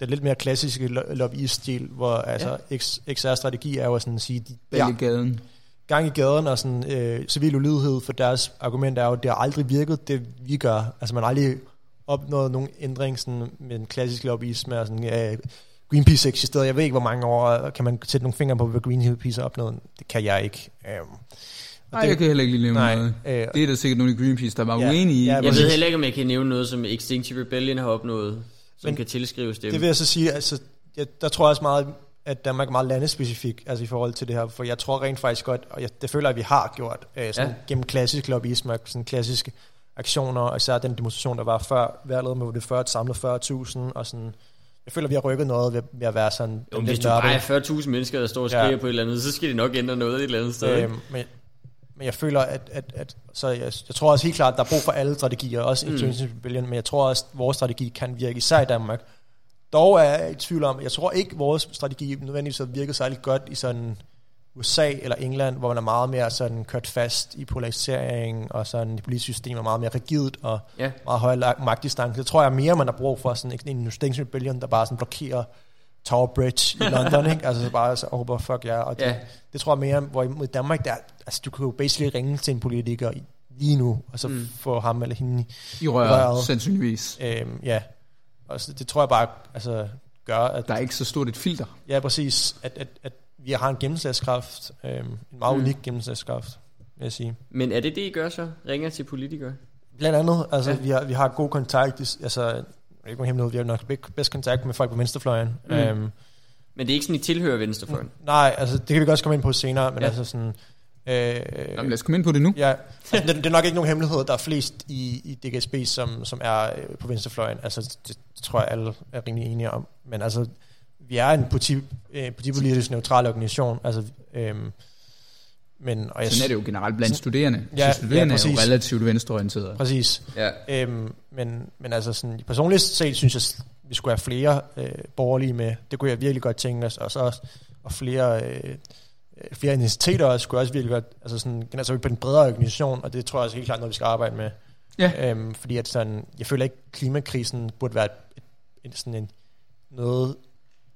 det er lidt mere klassiske lo- lobbyist-stil, hvor altså, X, XR-strategi er jo sådan at sige, de, ja, i gaden. gang i gaden og sådan øh, civil ulydighed, for deres argument er jo, at det har aldrig virket, det vi gør. Altså man har aldrig opnået nogen ændring sådan, med en klassisk lobbyisme og sådan, øh, Greenpeace eksisterede, jeg ved ikke, hvor mange år, kan man sætte nogle fingre på, hvad Greenpeace har opnået? Det kan jeg ikke. Øhm, Nej, jeg kan heller ikke lige nævne nej, noget. øh, Det er der sikkert nogle i Greenpeace, der var Ja, uenige i. ja, Jeg ved heller ikke, om jeg kan nævne noget, som Extinction Rebellion har opnået, som Men kan tilskrives dem. Det vil jeg så sige, altså, jeg, der tror jeg også meget, at Danmark er meget landespecifik, altså i forhold til det her, for jeg tror rent faktisk godt, og jeg, det føler at vi har gjort, øh, sådan, Ja. gennem klassisk lobbyisme, og sådan klassiske aktioner, og især den demonstration, der var før valget, med det 40, samlet 40.000, og sådan, jeg føler, at vi har rykket noget ved, ved at være sådan jo, hvis du bare er 40.000 mennesker, der står og skriger Ja. på et eller andet, så skal det nok ændre noget et eller andet sted. Øhm, men, men jeg føler, at, at, at så jeg, jeg tror også helt klart, at der er brug for alle strategier, også Mm. Extinction Rebellion, men jeg tror også, at vores strategi kan virke, især i Danmark. Dog er jeg i tvivl om, jeg tror ikke, at vores strategi nødvendigvis har virket særlig godt i sådan USA eller England, hvor man er meget mere sådan kørt fast i polarisering, og sådan det politiske system er meget mere rigidt og Ja. meget højere magtdistance. Det tror jeg mere, man har brug for sådan en Extinction Rebellion, der bare sådan blokerer Tower Bridge i London, ikke? Altså så bare så, oh, fuck ja, og det, Ja. det tror jeg mere, hvor i Danmark, der, altså du kan jo basically ringe til en politiker lige nu, og så Mm. få ham eller hende, I røret, Røret. sandsynligvis. øhm, ja. Og så, det tror jeg bare, altså, gør, at, Der er ikke så stort et filter. ja præcis, at, at, at vi har en gennemslagskraft, øhm, en meget Mm. mm. unik gennemslagskraft, vil jeg sige. Men er det det, I gør så? Ringer til politikere? Blandt andet, altså Ja. vi, har, vi har god kontakt, altså er ikke nogen hemmelighed, vi har nok be- bedst kontakt med folk på venstrefløjen. Mm. Mm. Øhm, Men det er ikke sådan, I tilhører venstrefløjen. nej, altså det kan vi godt komme ind på senere, men Ja. altså sådan... Øh, Jamen, lad os komme ind på det nu. Ja, altså, det, det er nok ikke nogen hemmelighed, der er flest i, i DGSB, som, som er øh, på venstrefløjen. Altså, det, det tror jeg alle er rimelig enige om. Men altså, vi er en politi, øh, partipolitisk neutral organisation. Altså, øhm, men, og jeg, Sådan er det jo generelt blandt studerende. Ja, så studerende ja, er jo præcis. relativt venstreorienterede. Præcis. Ja. Øhm, men, men altså, sådan, personligt set synes jeg, vi skulle have flere øh, borgerlige med. Det kunne jeg virkelig godt tænke os. Og så også og flere, øh, øh, flere universiteter også, skulle jeg også virkelig godt, altså sådan, altså på en bredere organisation, og det tror jeg også helt klart noget, vi skal arbejde med. Ja. Øhm, fordi at sådan, jeg føler ikke, at klimakrisen burde være et, et, et, sådan en, noget,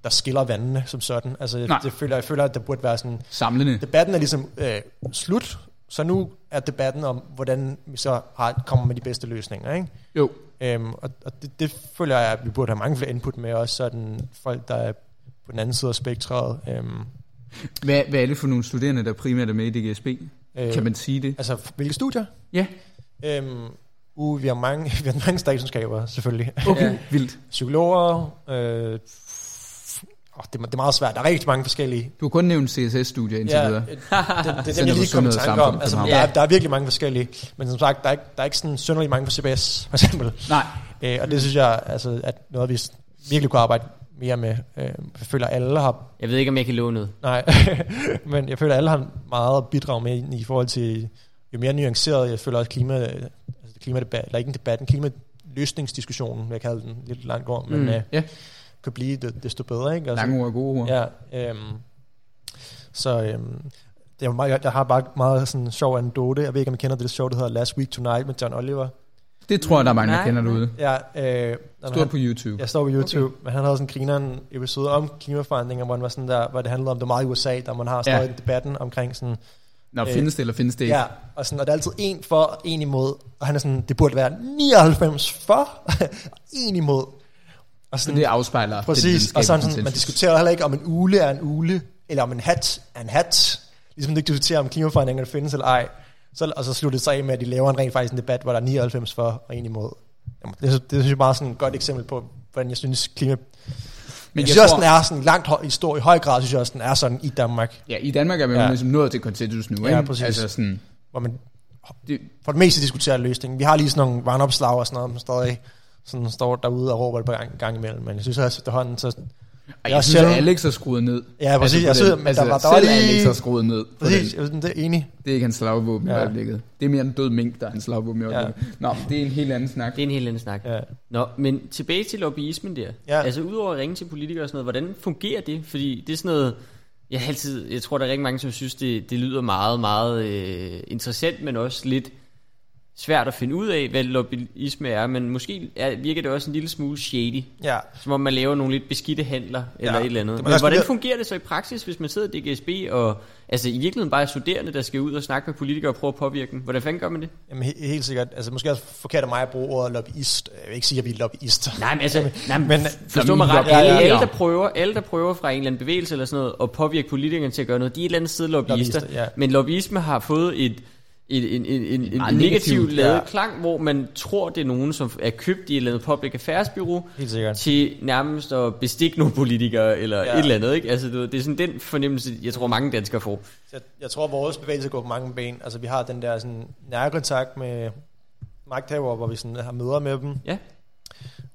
der skiller vandene som sådan. Altså, jeg, det føler, jeg føler, at der burde være sådan, Samlende. debatten er ligesom øh, slut, så nu er debatten om, hvordan vi så har, kommer med de bedste løsninger, ikke? Jo. Øhm, og og det, det føler jeg, at vi burde have mange flere input med, også sådan folk, der er på den anden side af spektret. Øhm, Hvad, hvad er det for nogle studerende, der primært er med i DGSB? øh, Kan man sige det? Altså, hvilke studier? Ja. Øhm, uh, vi har mange, vi har mange statskundskaber, selvfølgelig. Okay, vildt. Psykologer, øh, åh, det, er, det er meget svært. Der er rigtig mange forskellige. Du har kun nævnt CSS-studier indtil Ja, videre. det, det, det er dem, jeg lige kom i tanke om. Altså, der, er, der er virkelig mange forskellige. Men som sagt, der er ikke, der er ikke sådan synderligt mange på CBS, for eksempel. Nej. Øh, og det synes jeg, altså, at noget, vi virkelig kunne arbejde mere med. Øh, jeg føler, alle har... Jeg ved ikke, om jeg kan låne noget. Nej, men jeg føler, at alle har meget at bidrage med i, i forhold til... Jo mere nuanceret, jeg føler også klima... Altså klimadebat, eller ikke en debat, en klimaløsningsdiskussionen, vil jeg kalde den lidt langt ord, men Mm. øh, Ja. Kan blive det, desto bedre, ikke? Lange ord og gode ord. Ja, øhm, så øhm, det er meget, jeg, jeg har bare meget sådan en sjov anekdote. Jeg ved ikke, om I kender det show, der hedder Last Week Tonight med John Oliver. Det tror jeg, der er mange, der kender derude. Ja, øh, han, på YouTube. jeg står på YouTube, okay. men han havde sådan en grineren episode om klimaforandringer, hvor, han var sådan der, hvor det handlede om, det meget i USA, der man har stadig Ja. ja. debatten omkring sådan, Nå, Øh, findes det eller findes det ikke? ja, og, sådan, og der er altid en for og en imod, og han er sådan, det burde være 99 for, og en imod. Og Så sådan, det afspejler Præcis, den og sådan, sådan, man diskuterer heller ikke, om en ule er en ule, eller om en hat er en hat. Ligesom det ikke diskuterer, om klimaforandringerne findes eller ej. Så, og så slutter det sig af med, at de laver en rent faktisk en debat, hvor der er 99 for og en imod. Jamen, det, det, det synes jeg bare sådan et godt eksempel på, hvordan jeg synes klima... Men jeg, jeg synes også, den er sådan langt høj, i, stor, i høj grad, synes jeg også, den er sådan i Danmark, Ja, i Danmark er jo Ja. ligesom nået til konsensus nu, Ja, ikke? præcis. Altså sådan, hvor man det, for det meste diskuterer løsningen. Vi har lige sådan nogle run-up-slag og sådan noget, som stadig sådan står derude og råber det på gang, gang imellem. Men jeg synes også efterhånden, så... og Jeg jeg synes, at Alex har skruet ned. Ja, præcis. på jeg synes, men der var, der selv lige... Alex har skruet ned. Præcis, den. jeg synes, det er enig. Det er ikke hans slagvåben ja. i øjeblikket. Det er mere en død mink, der er hans slagvåben i øjeblikket. Ja. Nå, det er en helt anden snak. Det er en helt anden snak. Ja. Nå, men tilbage til lobbyismen der. Ja. Altså udover at ringe til politikere og sådan noget, hvordan fungerer det? Fordi det er sådan noget, jeg, altid, jeg tror, der er rigtig mange, som synes, det, det lyder meget, meget øh, interessant, men også lidt svært at finde ud af, hvad lobbyisme er. Men måske er, virker det også en lille smule shady. Ja, Som om man laver nogle lidt beskidte handler, eller Ja. et eller andet. Men også hvordan fungerer det så i praksis, hvis man sidder i DGSB, og altså i virkeligheden bare er studerende, der skal ud og snakke med politikere og prøve at påvirke dem? Hvordan fanden gør man det? jamen, he- helt sikkert. Altså, måske det forkert af mig at bruge ordet lobbyist. Jeg vil ikke sige, at vi er lobbyister. Nej, men altså, nej, men, Men- forstå mig ret. lobbyister. Alle, alle, der prøver, alle, der prøver fra en eller anden bevægelse eller sådan noget, at påvirke politikerne til at gøre noget, de er et eller andet sted lobbyister. Lobbyister, ja. Men lobbyisme har fået et, et, en, en, en, en, en negativ negativt, lavet ja. klang, hvor man tror, det er nogen, som er købt i et eller andet public affairs bureau, til nærmest at bestikke nogle politikere, eller Ja. et eller andet. Ikke? Altså, det er sådan den fornemmelse, jeg tror, mange danskere får. Jeg, jeg tror, vores bevægelse går på mange ben. Altså, vi har den der sådan, nærkontakt med magthavere, hvor vi sådan, har møder med dem. Ja.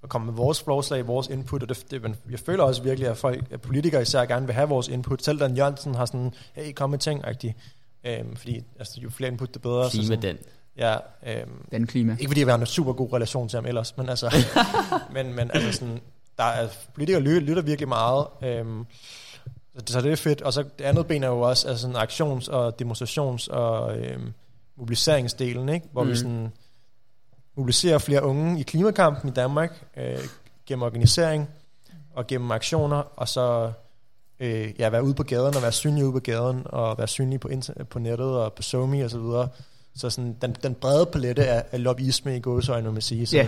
Og kommer med vores forslag, vores input. Og det, det, jeg føler også virkelig, at folk, at politikere især gerne vil have vores input. Selv Dan Jørgensen har sådan, hey, kom med ting -agtigt. Øhm, fordi altså, jo flere input, det bedre. Så Klima sådan, den. ja, øhm, Den klima. Ikke fordi vi har en super god relation til ham ellers, men altså, men, men altså sådan, der er, politikere lytter, lytter virkelig meget, øhm, så, det, så det er fedt. Og så det andet ben er jo også altså sådan aktions- og demonstrations- og øhm, mobiliseringsdelen, ikke? hvor mm. vi sådan mobiliserer flere unge i klimakampen i Danmark, øh, gennem organisering og gennem aktioner, og så øh, ja, være ude på gaden og være synlig ude på gaden, og være synlig på, inter- på nettet og på SoMe og så videre. Så sådan, den, den brede palette af, af lobbyisme i gåsøjne, må man sige. Så, Ja,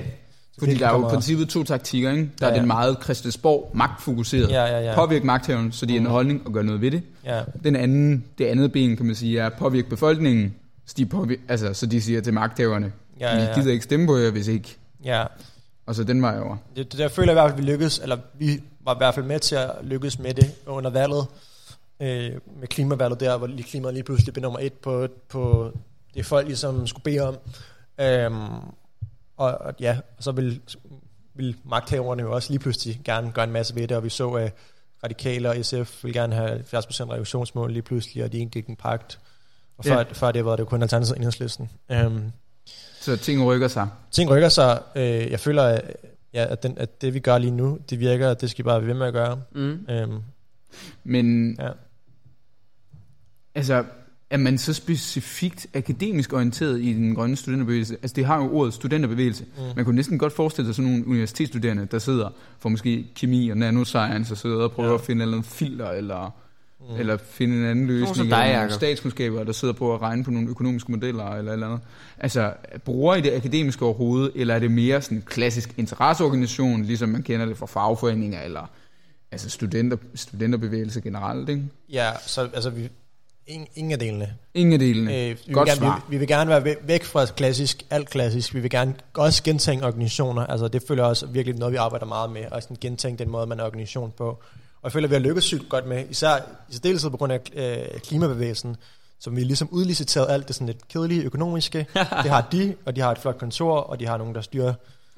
så fordi der er jo i princippet to taktikker, ikke? Der Ja, er den ja. meget Christiansborg magtfokuseret. Ja, ja, ja. Påvirke magthaveren, så de ændrer Mhm. holdning og gør noget ved det. Ja, Den anden, det andet ben, kan man sige, er påvirke befolkningen, så de, påvirke, altså, så de siger til magthaverne, ja, ja, ja, vi ja. gider ikke stemme på jer, hvis ikke. ja. Og så den vej over. Det, det der føler jeg i hvert fald, vi lykkedes, eller vi var i hvert fald med til at lykkes med det under valget, øh, med klimavalget der, hvor lige klimaet lige pludselig blev nummer et på, på det folk ligesom skulle bede om. Øhm, og, og ja, og så vil, vil magthaverne jo også lige pludselig gerne gøre en masse ved det, og vi så, at radikale og SF vil gerne have 70% reduktionsmål lige pludselig, og de indgik en pagt. Og før, Ja. før det var det kun alternativet enhedslisten. Øhm, Så ting rykker sig. ting rykker sig. Øh, jeg føler, at, ja, at, den, at det vi gør lige nu, det virker, at det skal vi bare blive ved med at gøre. Mm. Øhm, Men ja. altså, er man så specifikt akademisk orienteret i den grønne studenterbevægelse? Altså, det har jo ordet studenterbevægelse. Mm. Man kunne næsten godt forestille sig sådan nogle universitetsstuderende, der sidder for måske kemi og nanoscience og sidder og prøver ja. at finde et eller andet filter, eller, mm. eller finde en anden løsning. som eller dig, nogle statskundskaber, der sidder på at regne på nogle økonomiske modeller, eller eller andet. Altså, bruger I det akademiske overhovedet, eller er det mere sådan en klassisk interesseorganisation, ligesom man kender det fra fagforeninger, eller altså studenter, studenterbevægelse generelt, ikke? ja, så altså, vi, ingen, ingen af delene. Ingen af delene. Øh, vi, vil Godt gerne, svar. vi, vi vil gerne være væ- væk fra klassisk, alt klassisk. Vi vil gerne også gentænke organisationer. Altså, det føler jeg også virkelig noget, vi arbejder meget med. Og sådan gentænke den måde, man er organisation på. Og jeg føler, at vi har lykkes sygt godt med. Især i særdeleshed på grund af øh, klimabevægelsen. som vi ligesom udliciteret alt det sådan lidt kedelige økonomiske. det har de, og de har et flot kontor, og de har nogen, der styrer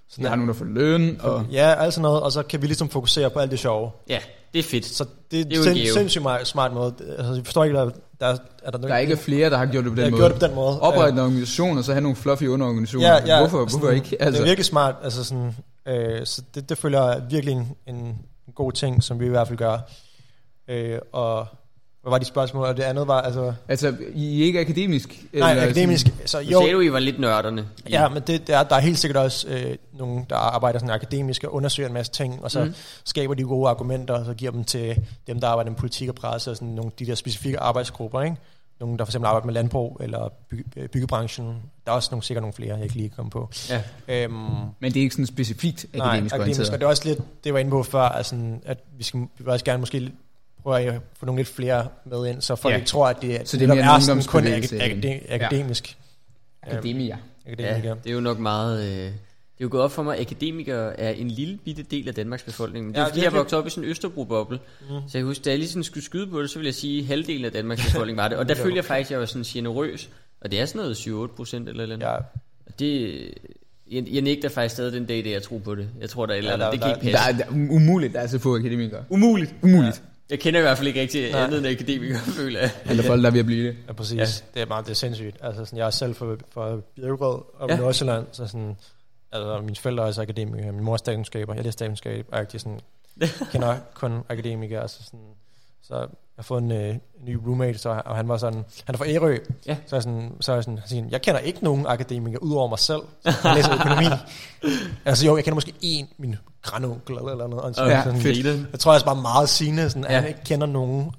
sådan Jeg har nogen, der får løn, og Ja, alt sådan noget, og så kan vi ligesom fokusere på alt det sjove. Ja, det er fedt. Så det, Det er er gave. sindssygt meget smart måde. Altså, jeg forstår ikke, der, der, er der, der er ikke flere, der har gjort det på der den har måde. gjort det på den måde. Oprette en organisation, og så have nogle fluffy underorganisationer. Ja, ja, hvorfor, sådan, hvorfor ikke? Altså. Det er virkelig smart. Altså sådan, øh, så det, det føler jeg er virkelig en, en god ting, som vi i hvert fald gør. Øh, og hvad var de spørgsmål? Og det andet var, altså... altså, I er ikke akademisk? Nej, eller akademisk. Så jo, sagde du, I var lidt nørderne. Ja, men det, der, der er helt sikkert også øh, nogen, der arbejder sådan akademisk og undersøger en masse ting, og så mm. skaber de gode argumenter, og så giver dem til dem, der arbejder med politik og presse, og sådan nogle de der specifikke arbejdsgrupper, ikke? Nogle, der for eksempel arbejder med landbrug eller bygge, øh, byggebranchen. Der er også nogle, sikkert nogle flere, jeg ikke lige kom på. Ja. Øhm, Men det er ikke sådan specifikt nej, akademisk akademisk, og orienteret? det er også lidt, det var inde på før, altså, at vi, skal, vi vil også gerne måske prøve at få nogle lidt flere med ind, så folk Ja. ikke tror, at det, Så det er netop mere en sådan kun ungdomsbevægelse, akad- end- akad- akademisk. Akademia. Akademiker. Ja, det er jo nok meget... Øh, det er jo gået op for mig, at akademikere er en lille bitte del af Danmarks befolkning. Men det er Ja, ja, fordi, jeg voksede op i sådan en Østerbro-boble. Mm. Så jeg kan huske, da jeg lige sådan skulle skyde på det, så ville jeg sige, at halvdelen af Danmarks befolkning var det. Og der Ja. følte jeg faktisk, at jeg var sådan generøs. Og det er sådan noget 7-8 procent eller eller andet. Ja, Og det... Jeg, jeg nægter faktisk stadig den dag, det jeg tror på det. Jeg tror, der er et eller Ja, andet. der- det kan der- ikke Der passe. er, der er umuligt, der er så få akademikere. Umuligt. Umuligt. Jeg kender i hvert fald ikke rigtig Nej. andet end akademikere, føler jeg. Eller folk, der er ved at blive det. Ja, præcis. Ja. Ja. Det er meget det er sindssygt. Altså, sådan, jeg er selv fra, fra Birkerød og Ja. ja. Nordsjælland, så sådan, altså, mine forældre er også akademikere, min mor er statskundskaber, jeg læser statskundskab, og jeg sådan, kender kun akademikere, altså sådan, så jeg har fået en, øh, ny roommate, så, og han var sådan, han er fra Ærø, Ja. så, jeg sådan, så jeg sådan, han siger, jeg kender ikke nogen akademikere udover mig selv, jeg læser økonomi. altså jo, jeg kender måske en, min grandonkel eller noget, og Ja, sådan, fedt. jeg tror jeg er bare meget sigende, sådan, at Ja. han ikke kender nogen.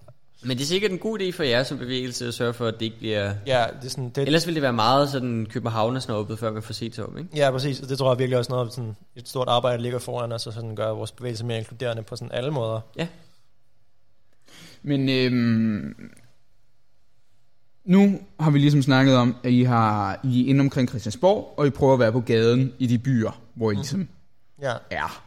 Men det er sikkert en god idé for jer som bevægelse at sørge for, at det ikke bliver... Ja, det er sådan, det, Ellers ville det være meget sådan københavnersnobbet, før man får set om, ikke? Ja, præcis. Og det tror jeg virkelig også noget, sådan et stort arbejde der ligger foran os, og sådan gør vores bevægelse mere inkluderende på sådan alle måder. Men øhm, nu har vi ligesom snakket om, at I, har, I er inde omkring Christiansborg, og I prøver at være på gaden i de byer, hvor I ligesom Ja, er.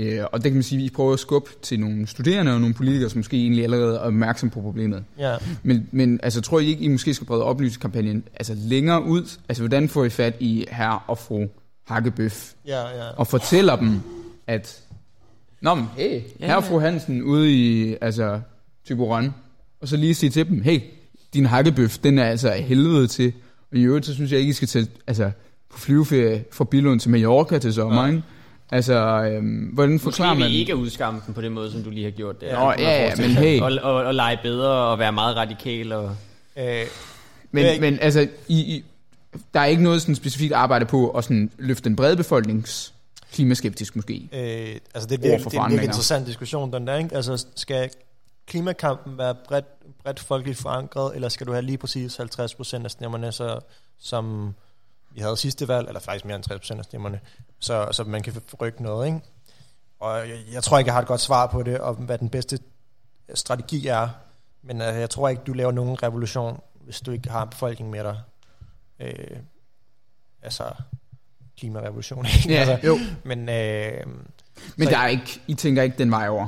Øh, og det kan man sige, at I prøver at skubbe til nogle studerende og nogle politikere, som måske egentlig allerede er opmærksom på problemet. ja. Men, men altså, tror I ikke, I måske skal brede oplysningskampagnen altså, længere ud? Altså, hvordan får I fat i herre og fru Hakkebøf Ja, ja. og fortæller dem, at Nå, men hey, Ja, herre og ja. fru Hansen ude i altså, Tyborøn, og så lige sige til dem, hey, din hakkebøf, den er altså af helvede til. Og i øvrigt, så synes jeg ikke, I skal tage altså, på flyveferie fra Billund til Mallorca til sommer, Ja. ikke? Altså, øhm, hvordan forklarer Måske man... vi ikke at udskamme den på den måde, som du lige har gjort der. Nå, Det kunne ja, ja, men hey. Og, og, og lege bedre og være meget radikal. Og... Øh, Men, men altså, I, I, der er ikke noget sådan specifikt arbejde på at sådan løfte den brede befolknings klimaskeptisk måske. øh, altså det er, virkelig, det er en virkelig interessant diskussion, den der, ikke? Altså skal klimakampen være bredt, bredt folkeligt forankret, eller skal du have lige præcis 50 procent af stemmerne, så, som vi havde sidste valg, eller faktisk mere end 60 procent af stemmerne, så, så man kan rykke noget, ikke? Og jeg, jeg tror ikke, jeg har et godt svar på det, og hvad den bedste strategi er, men altså, jeg tror ikke, du laver nogen revolution, hvis du ikke har befolkningen med dig. Øh, altså, klimarevolution. Ikke? Ja, altså, jo. Men, øh, Men Så- der er ikke, I tænker ikke den vej over?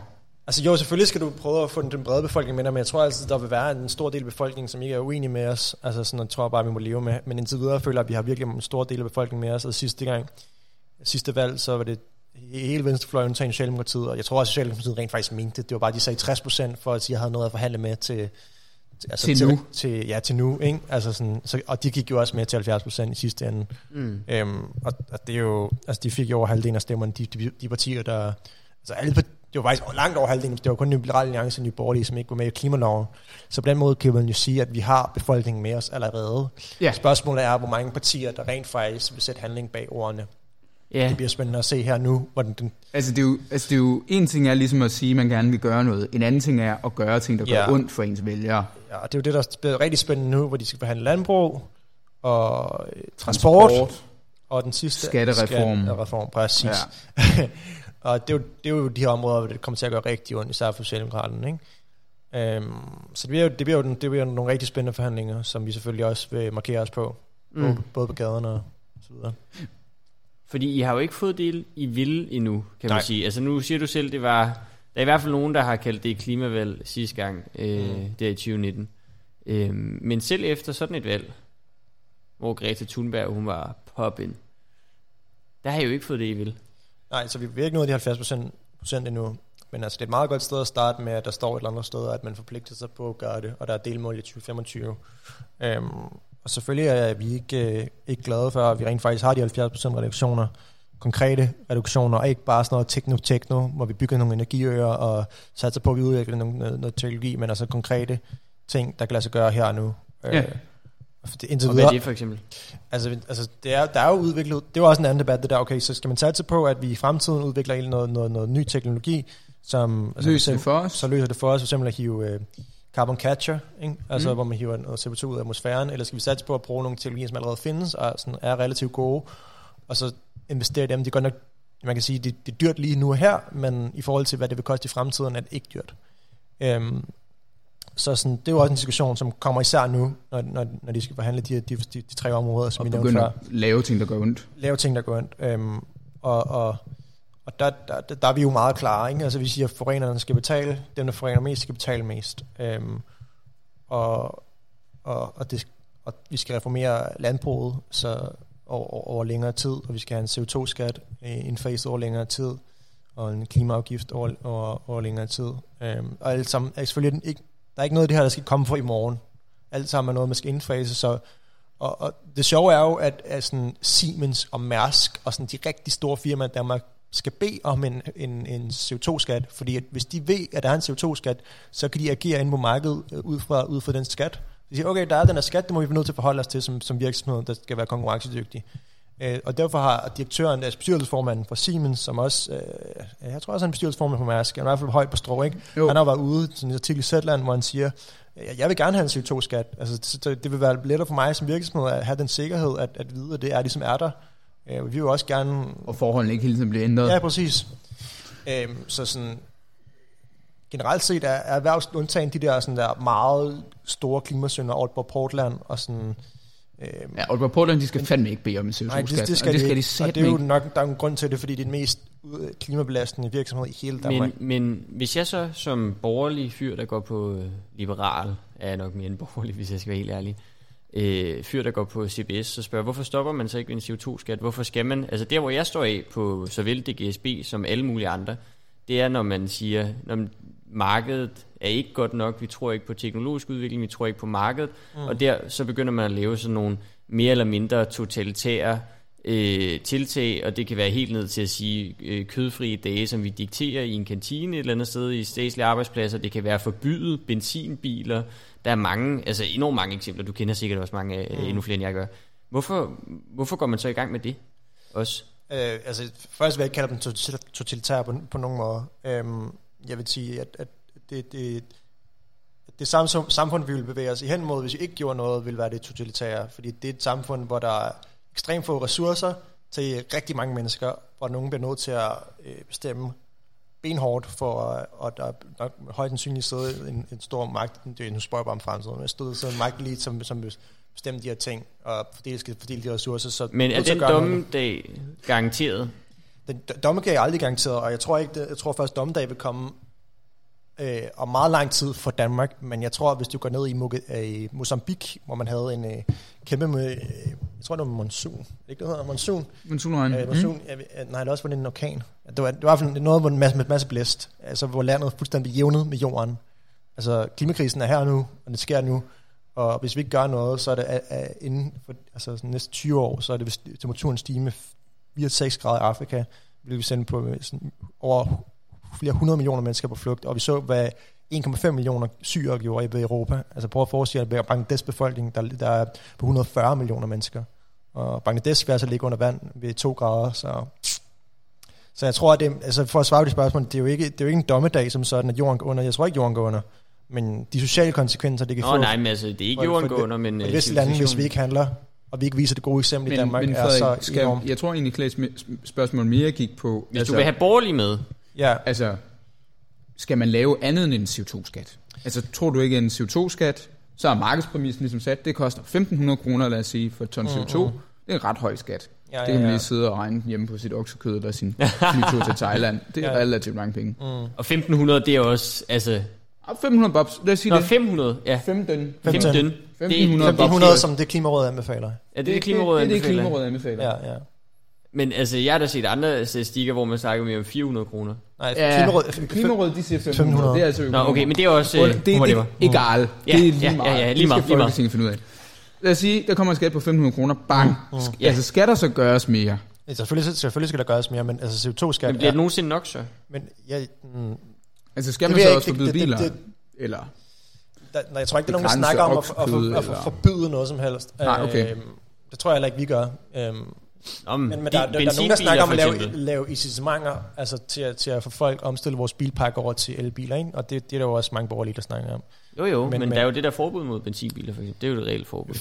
Altså jo, selvfølgelig skal du prøve at få den, den brede befolkning med dig, men jeg tror altid, der vil være en stor del af befolkningen, som ikke er uenig med os. Altså sådan, jeg tror bare, vi må leve med. Men indtil videre føler jeg, at vi har virkelig en stor del af befolkningen med os. Og sidste gang, sidste valg, så var det hele venstrefløjen undtagen Socialdemokratiet, og jeg tror også, at Socialdemokratiet rent faktisk mente det. Det var bare, de sagde 60 procent for at sige, at jeg havde noget at forhandle med til, til, altså Til til nu. Til, ja, til nu. Ikke? Altså sådan, så, og de gik jo også med til 70 procent i sidste ende. Mm. Øhm, og, og, det er jo, altså de fik jo over halvdelen af stemmerne, de, de, de partier, der, altså alle, det var faktisk langt over halvdelen, det var kun Liberale Alliance og Nye Borgerlige, som ikke var med i klimaloven. Så på den måde kan man jo sige, at vi har befolkningen med os allerede. Ja. Spørgsmålet er, hvor mange partier, der rent faktisk vil sætte handling bag ordene. Ja, Det bliver spændende at se her nu, hvordan den, Altså det, er jo, altså det er jo, en ting er ligesom at sige, at man gerne vil gøre noget. En anden ting er at gøre ting, der gør Ja. ondt for ens vælgere. ja, og det er jo det, der bliver rigtig spændende nu, hvor de skal forhandle landbrug og øh, transport, transport. og den sidste Skattereform. skattereform præcis. Ja. Og det er, jo, det er jo de her områder, hvor det kommer til at gøre rigtig ondt, især for Socialdemokraterne. Ikke? Øhm, så det bliver, jo, det, bliver jo, det bliver jo nogle rigtig spændende forhandlinger, som vi selvfølgelig også vil markere os på, mm. både, på gaderne og så videre. fordi I har jo ikke fået det, I ville endnu, kan man Nej. sige. Altså nu siger du selv, det var... Der er i hvert fald nogen, der har kaldt det klimavalg sidste gang, øh, Mm. der i 2019. Øh, men selv efter sådan et valg, hvor Greta Thunberg, hun var poppin, der har I jo ikke fået det, I vil. Nej, så vi er ikke nået de 70 procent endnu. Men altså, det er et meget godt sted at starte med, at der står et eller andet sted, at man forpligter sig på at gøre det, og der er delmål i 2025. Øhm, og selvfølgelig er vi ikke, øh, ikke glade for, at vi rent faktisk har de 70 procent reduktioner, konkrete reduktioner, og ikke bare sådan noget tekno-tekno, hvor vi bygger nogle energiøer og satser på, at vi udvikler nogle, noget, noget teknologi, men altså konkrete ting, der kan lade sig gøre her og nu. Ja. det, indtil Og hvad er det for eksempel? Altså, altså det er, der er jo udviklet, det var også en anden debat, det der, okay, så skal man satse på, at vi i fremtiden udvikler noget, noget, noget, noget ny teknologi, som altså, Løser det for os? så løser det for os, for eksempel at hive øh, carbon capture, ikke? altså Mm. mm. hvor man hiver noget CO2 ud af atmosfæren, eller skal vi satse på at bruge nogle teknologier, som allerede findes, og sådan er relativt gode, og så investere i dem, det er godt nok, man kan sige, det, det er dyrt lige nu og her, men i forhold til, hvad det vil koste i fremtiden, er det ikke dyrt. Øhm, så sådan, det er jo også en diskussion, som kommer især nu, når, når, når de skal forhandle de, de, de, de tre områder, som Og vi nævnte før at lave ting, der gør ondt. lave ting, der går ondt. Øhm, og og, og der, der, der, der er vi jo meget klare. Ikke? Altså vi siger, at forurenerne skal betale, dem der forurener mest, skal betale mest. Øhm, og, og, og, det, og vi skal reformere landbruget så over, over, længere tid, og vi skal have en CO2-skat øh, indfaset over længere tid, og en klimaafgift over, over, over længere tid. Øhm, og alt sammen er selvfølgelig ikke, der er ikke noget af det her, der skal komme for i morgen. Alt sammen er noget, man skal indfase, så og, og det sjove er jo, at, at sådan Siemens og Mærsk og sådan de rigtig store firmaer i Danmark skal bede om en, en, en CO2-skat, fordi at hvis de ved, at der er en CO2-skat, så kan de agere ind på markedet øh, ud fra, ud fra den skat. De siger, okay, der er den her skat, det må vi være nødt til at forholde os til som, som virksomhed, der skal være konkurrencedygtig. Øh, og derfor har direktøren, altså bestyrelsesformanden for Siemens, som også, øh, jeg tror også han er bestyrelsesformand for Mærsk, han er i hvert fald højt på strå, ikke? Jo. Han har været ude til en artikel i Zetland, hvor han siger, "Jeg- vil gerne have en CO2-skat. Altså, så- så det vil være lettere for mig som virksomhed at have den sikkerhed, at, at vide, at det er ligesom er der. Øh, Vi vil også gerne... Og forholdene ikke hele tiden bliver ændret. Ja, præcis. Øhm, så sådan, generelt set er, er erhvervs undtagen de der, sådan der meget store klimasynder, Aalborg Portland og sådan... Øhm, Ja, Aalborg Portland, de skal fandme ikke bede om en CO2-skat. Nej, det, det skal, og det skal de ikke. og det er jo nok, der er en grund til det, fordi det er den mest klimabelastende virksomhed i hele Danmark. Men, men hvis jeg så som borgerlig fyr, der går på øh, liberal, er jeg nok mere end borgerlig, hvis jeg skal være helt ærlig, øh, fyr, der går på CBS, så spørger, hvorfor stopper man så ikke ved en CO2-skat? Hvorfor skal man? Altså der, hvor jeg står af på såvel DGSB som alle mulige andre, det er, når man siger, når markedet er ikke godt nok, vi tror ikke på teknologisk udvikling, vi tror ikke på markedet, mm. og der så begynder man at lave sådan nogle mere eller mindre totalitære øh, tiltag, og det kan være helt ned til at sige øh, kødfrie dage, som vi dikterer i en kantine et eller andet sted i statslige arbejdspladser. Det kan være forbydet benzinbiler. Der er mange, altså enormt mange eksempler. Du kender sikkert også mange, mm. endnu flere end jeg gør. Hvorfor, hvorfor går man så i gang med det også? Øh, altså, først vil jeg ikke kalde dem total- totalitære på, på nogen måde. Øhm, jeg vil sige, at, at det, det, det samfund, samfund, vi vil bevæge os i hen mod, hvis vi ikke gjorde noget, vil være det totalitære. Fordi det er et samfund, hvor der er ekstremt få ressourcer til rigtig mange mennesker, hvor nogen bliver nødt til at øh, bestemme benhårdt for, og der er nok højst sandsynligt siddet en, en stor magt, det er nu spørger bare om fremtiden, men stod sådan en magt lige, som, som bestemme de her ting, og fordele, skal fordele de ressourcer. Så Men er den noget. dommedag garanteret? Den dommedag er aldrig garanteret, og jeg tror ikke, det, jeg tror først dommedag vil komme øh, om meget lang tid for Danmark, men jeg tror, hvis du går ned i, Muge- øh, i Mozambique, hvor man havde en øh, kæmpe, med, øh, jeg tror det var monsun, ikke det hedder, monsun, Men Solregn. øh, monsun mm. øh, nej, det også var en orkan. Det var, det var i hvert fald noget, hvor en masse, med masse blæst, altså hvor landet fuldstændig jævnet med jorden. Altså klimakrisen er her nu, og det sker nu, og hvis vi ikke gør noget, så er det at, at inden for altså næste 20 år, så er det, hvis temperaturen stiger med 4-6 grader i Afrika, vil vi sende på sådan over flere hundrede millioner mennesker på flugt, og vi så, hvad 1,5 millioner syre gjorde i Europa. Altså prøv at forestille dig, at Bangladesh befolkning, der, der er på 140 millioner mennesker. Og Bangladesh vil altså ligge under vand ved 2 grader, så... Så jeg tror, at det, altså for at svare på de spørgsmål, det er jo ikke, det er jo ikke en dommedag som sådan, at jorden går under. Jeg tror ikke, jorden går under. Men de sociale konsekvenser, det kan Nå få nej, men altså, det er ikke for- jorden for går under, men... for øh, visse lande, hvis vi ikke handler, og vi ikke viser det gode eksempel i Danmark, men er Frederik, så skal, enormt. jeg tror egentlig, Klaas spørgsmål mere gik på... Hvis du vil have borgerlig med, Ja, Altså, skal man lave andet end en CO2-skat? Altså, tror du ikke, at en CO2-skat, så er markedspræmissen ligesom sat, det koster 1.500 kroner, lad os sige, for et ton CO2. Det er en ret høj skat. ja, Det kan ja, man ja. lige sidde og regne hjemme på sit oksekød eller sin flytur til Thailand. Det er Ja. relativt mange penge. Mm. og 1500, det er også, altså... Og 500 bobs, lad os sige Nå, det. 500, ja. 15. 15. 15. 1500 Det, 1500, som det Klimarådet anbefaler. er det, det Klimarådet det, det, det, anbefaler? Klimarådet anbefaler. Ja, ja. Men altså, jeg har da set andre statistikker, hvor man snakker mere om 400 kroner. Nej, Ja, Klimarådet, Klimarådet, de siger 1500. 1500. Det er altså Nå, økonomer. okay, men det er også... Og Øh, det, det, det er egal. Ja, det er ja, lige ja, meget. ja, lige Det meget, skal lige meget. Finde ud af. Lad os sige, der kommer en skat på 500 kroner. Bang. Mm. Sk- Altså, skal der så gøres mere? Ja, selvfølgelig, selvfølgelig skal der gøres mere, men altså CO2-skat Men bliver det nogensinde nok så? Men jeg, mm, Altså, skal Det man så jeg også ikke. forbyde Det- det- biler? det- Eller? der, nej, jeg tror ikke, det er nogen, der snakker om at, at, oksekød, at, forbyde noget som helst. Nej, okay. Øhm, det tror jeg heller ikke, vi gør. Øhm, Nå, men, men der, der, der er nogen, der snakker om at lave, lave incitamenter altså til, at, til at få folk omstille vores bilpark over til elbiler, ikke? og det, det er der jo også mange borgerlige, der snakker om. Jo, jo, men, Men- men, men- der er jo det der forbud mod benzinbiler, for eksempel. Det er jo et reelt forbud.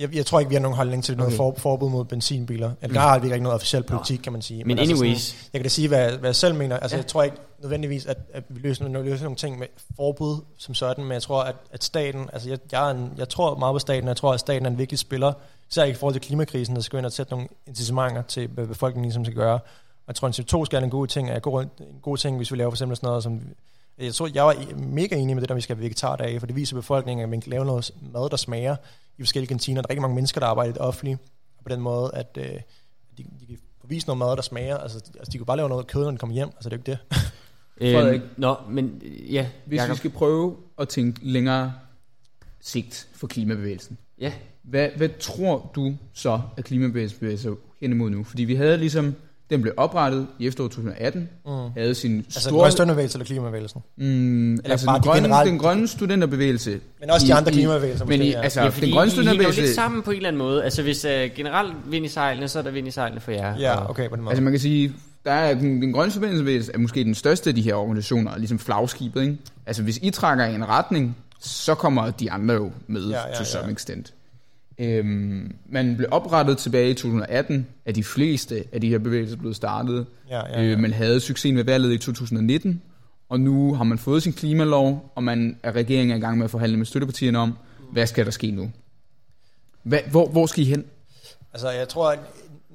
Jeg, jeg tror ikke, vi har nogen holdning til noget Okay. for, forbud mod benzinbiler. Eller der har vi ikke noget officiel politik, kan man sige. Men altså anyways, Sådan, jeg kan da sige, hvad, hvad jeg selv mener. Altså, Ja. jeg tror ikke nødvendigvis, at, at vi løser, løser nogle ting med forbud som sådan, men jeg tror, at, at staten, altså jeg, jeg, er en, jeg tror meget på staten, og jeg tror, at staten er en vigtig spiller, især i forhold til klimakrisen, der skal ind og sætte nogle incitamenter til, hvad befolkningen ligesom skal gøre. Og jeg tror, en CO2 skal er en god ting, er en god, en god ting, hvis vi laver for eksempel sådan noget som jeg tror, jeg var mega enig med det, der vi skal have vegetardage, for det viser befolkningen, at man kan lave noget mad, der smager i forskellige kantiner. Der er rigtig mange mennesker, der arbejder i det offentlige, og på den måde, at øh, de, de kan vise noget mad, der smager. Altså, de- altså, de kan bare lave noget kød, når de kommer hjem. Altså, det er jo ikke det. Frederik. øh, nå, men ja, Hvis Jacob. vi skal prøve at tænke længere sigt for klimabevægelsen. Ja, Hvad, hvad tror du så, at klimabevægelsen bevæger sig hen imod nu? Fordi vi havde ligesom, den blev oprettet i efteråret 2018, Mm. havde sin Altså, den store... grønne støttebevægelse eller klimabevægelsen. Mm, altså bare den de grønne, generelle- den grønne studenterbevægelse. Men også de andre klimabevægelser Men i, måske, ja. altså, ja ja, fordi den grønne I hænger jo lidt studenterbevægelse... sammen på en eller anden måde. Altså, hvis uh, generelt vind i sejlene, så er der vind i sejlene for jer. Ja, okay, på den måde. Altså man kan sige, der er den, den grønne studenterbevægelse er måske den største af de her organisationer, ligesom flagskibet. Ikke? Altså hvis I trækker i en retning, så kommer de andre jo med Ja, ja, ja, ja, some extent. Øhm, man blev oprettet tilbage i 2018, af de fleste af de her bevægelser blev startet. ja, ja, Ja. Øh, man havde succes med valget i 2019, og nu har man fået sin klimalov, og man er regeringen er i gang med at forhandle med støttepartierne om, hvad skal der ske nu? Hvad, hvor, hvor skal I hen? Altså, jeg tror, at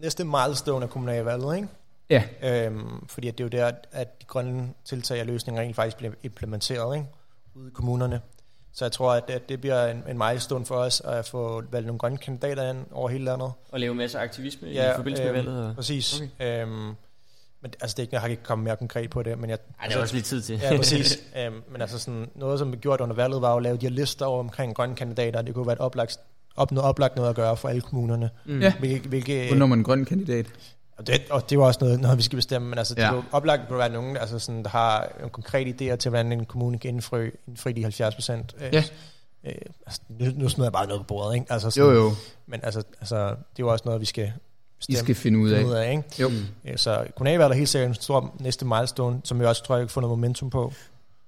næste milestone er kommunalvalget, ikke? Ja, Øhm, fordi at det er jo der, at de grønne tiltag og løsninger rent faktisk bliver implementeret ikke? ude i kommunerne. Så jeg tror, at, at det bliver en, en milestone for os at få valgt nogle grønne kandidater ind over hele landet. Og lave masser af aktivisme Ja, i forbindelse med øhm, valget. Og... Præcis. Okay. Øhm, men altså, det er ikke, jeg har ikke kommet mere konkret på det, men jeg... Ej, der er også lidt tid til. Ja, præcis. øhm, men altså sådan, noget, som vi gjort under valget, var jo at lave de her lister over omkring grønne kandidater. Det kunne være et oplagt, op, noget oplagt noget at gøre for alle kommunerne. Mm. Ja. Hvilke, hvilke, hvornår er man en grøn kandidat? Og, det, og det var også noget, noget vi skal bestemme, men altså, det Ja. er jo oplagt at være nogen, altså sådan, der har nogle konkrete idéer til, hvordan en kommune kan indfri, indfri de 70 procent. Øh, Ja. øh, altså, nu, nu smider jeg bare noget på bordet, ikke? Altså, Jo, sådan, jo. Men altså, altså, det er jo også noget, vi skal I bestemme, skal finde ud af. finde ud af ikke? Jo. Øh, Så kommunalvalget er helt sikkert en stor næste milestone, som vi også tror, jeg kan få noget momentum på.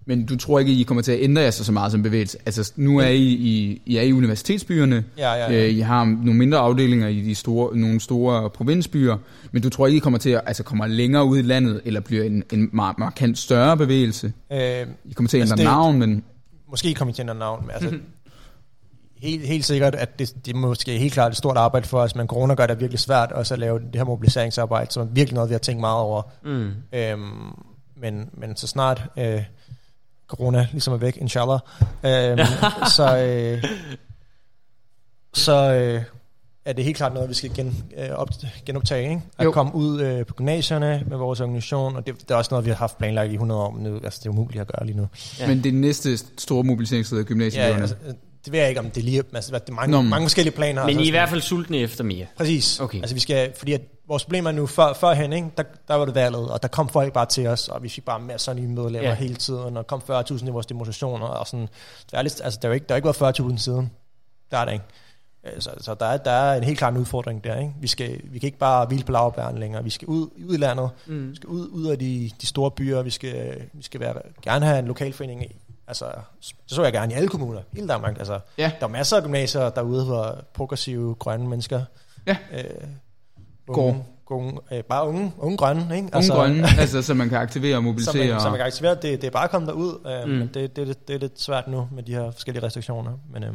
Men du tror ikke, I kommer til at ændre jer så, så meget som bevægelse? Altså, nu er I, I, I er i universitetsbyerne, Ja, ja, ja, ja. I har nogle mindre afdelinger i de store, nogle store provinsbyer, men du tror ikke, I kommer til at altså, kommer længere ud i landet, eller bliver en, en mar- markant større bevægelse? Øh, I kommer til at ændre Altså, altså, det- navn, men... måske kommer til at ændre navn, men altså, helt, helt sikkert, at det, det er måske helt klart et stort arbejde for os, men corona gør det virkelig svært også at lave det her mobiliseringsarbejde, som er virkelig noget, vi har tænkt meget over. Mm. Øhm, men, men så snart øh, corona ligesom er væk, inshallah, øhm, så, øh, så øh, er det helt klart noget, vi skal gen, øh, op, genoptage. Ikke? At Jo. komme ud øh, på gymnasierne med vores organisation, og det, det er også noget, vi har haft planlagt i 100 år, men nu, altså, det er umuligt at gøre lige nu. Ja. Men det næste store mobiliseringssted er gymnasiet. Ja, altså, det ved jeg ikke, om det lige... Altså, det er mange, Nå, mange forskellige planer. Men altså, I er i hvert fald sultne efter mere. Præcis. Okay. Altså vi skal, fordi at vores problem er nu, før, førhen, ikke, der, der var det valget, og der kom folk bare til os, og vi fik bare mere sådan nye medlemmer Ja. hele tiden, og kom 40.000 i vores demonstrationer, og sådan, det er lidt, altså der er ikke, der er ikke været 40.000 siden. Der er det ikke. Øh, Så, så der, er, der er en helt klar en udfordring der. Ikke? Vi, skal, vi kan ikke bare hvile på lavbæren længere. Vi skal ud, i landet. Mm. Vi skal ud, ud af de, de store byer. Vi skal, vi skal være, gerne have en lokalforening. i- Altså, så så jeg gerne i alle kommuner. Hele Danmark. Altså, Ja. Der er masser af gymnasier derude, hvor progressive, grønne mennesker Ja. øh, Går. unge, unge, øh, bare unge, unge grønne, ikke? Unge grønne, altså, så man kan aktivere og mobilisere. man, som man kan aktivere, det, det er bare at komme derud, øh, Mm. men det, det, det, det er lidt svært nu med de her forskellige restriktioner. Men øh,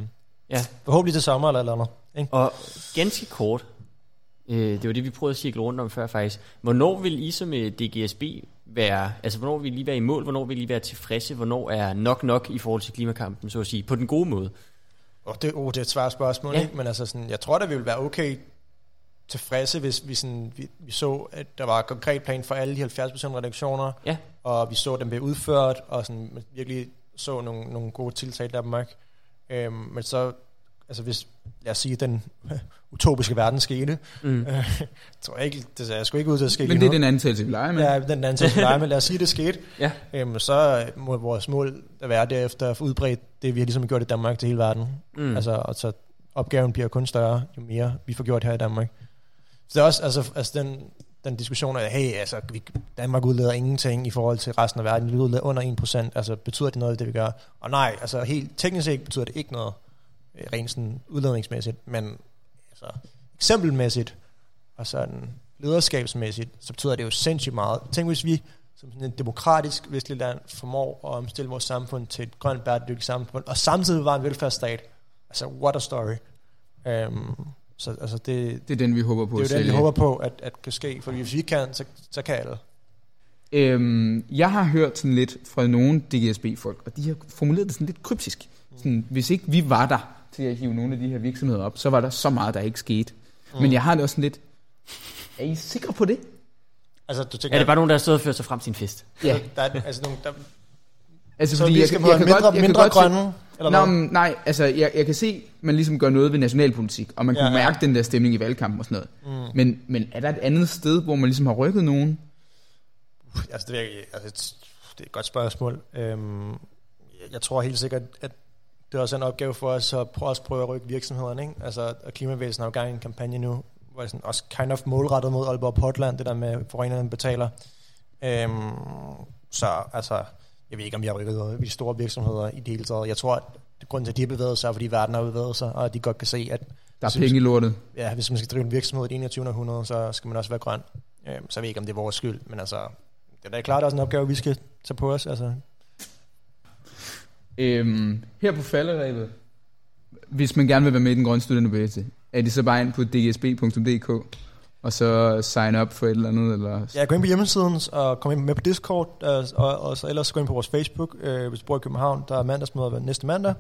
Ja. forhåbentlig til sommer eller eller andet. Ikke? Og ganske kort, øh, det var det, vi prøvede at sige rundt om før faktisk. Hvornår vil I som øh, DGSB være, altså hvornår vil I lige være i mål, hvornår vil I være tilfredse, hvornår er nok nok i forhold til klimakampen, så at sige, på den gode måde? Og det, oh, det er et svært spørgsmål, ja. ikke? men altså sådan, jeg tror da, vi vil være okay tilfredse, hvis vi, sådan, vi, vi så, at der var en konkret plan for alle de 70% reduktioner, Ja. og vi så dem blive udført, og sådan, man virkelig så nogle, nogle gode tiltag i Danmark. Øhm, men så, altså hvis, lad os sige, den utopiske verden skete, Mm. øh, tror jeg ikke, det er jeg sgu ikke ud til at ske Men det er den antagelse, vi leger med. Ja, den anden til dig, men lad os sige, det skete. Ja. Øhm, så må vores mål at være derefter at få udbredt det, vi har ligesom gjort i Danmark til hele verden. Mm. Altså, og så opgaven bliver kun større, jo mere vi får gjort her i Danmark. Så det er også, altså, altså den, den diskussion af, hey, altså, vi, Danmark udleder ingenting i forhold til resten af verden. Vi udleder under 1%. Altså, betyder det noget det, vi gør? Og nej, altså, helt teknisk set betyder det ikke noget, øh, rent sådan udledningsmæssigt, men altså, eksempelmæssigt og sådan lederskabsmæssigt, så betyder det jo sindssygt meget. Tænk, hvis vi som sådan et demokratisk vestligt land formår at omstille vores samfund til et grønt bæredygtigt samfund, og samtidig var en velfærdsstat. Altså, what a story. Um, så altså, det, Det er den, vi håber på det er at jo det, vi sælge. håber på, at, at kan ske. For hvis vi ikke kan, så, så kan alle. Øhm, jeg har hørt sådan lidt fra nogle DGSB-folk, og de har formuleret det sådan lidt kryptisk. Sådan, hvis ikke vi var der til at hive nogle af de her virksomheder op, så var der så meget, der ikke skete. Mm. Men jeg har det også sådan lidt, er I sikre på det? Altså, du tænker, Er det bare nogen, der har stået og ført sig frem til en fest? Ja. der er, altså, nogle, der, Altså, så vi skal være mindre, jeg kan mindre godt se- grønne? Eller Nå, hvad? nej, altså jeg, jeg kan se, man ligesom gør noget ved nationalpolitik, og man Ja, kan ja. mærke den der stemning i valgkampen og sådan noget. Mm. Men, men er der et andet sted, hvor man ligesom har rykket nogen? Altså, det er, altså, det er et godt spørgsmål. Øhm, jeg- jeg tror helt sikkert, at det er også en opgave for os at prøve, også prøve at rykke virksomhederne. Ikke? Altså, og klimavæsen har jo gang i en kampagne nu, hvor det sådan også kind of målrettet mod Aalborg Portland, det der med forurenerne betaler. Øhm, så altså, jeg ved ikke, om vi har rykket noget ved de store virksomheder i det hele taget. Jeg tror, at grunden til, at de har bevæget sig, er, fordi verden har bevæget sig, og at de godt kan se, at Der er penge i lortet. ja, hvis man skal drive en virksomhed i det 21. århundrede, så skal man også være grøn. Øhm, så jeg ved ikke, om det er vores skyld, men altså, det er da klart også en opgave, vi skal tage på os. Altså, Øhm, her på falderæbet, hvis man gerne vil være med i den grønne studenterbevægelse, er det så bare ind på dsb.dk, og så sign up for et eller andet, eller... Ja, gå ind på hjemmesiden og kom ind med på Discord, øh, og, og så ellers gå ind på vores Facebook, øh, hvis du bor i København, der er mandagsmøder næste mandag.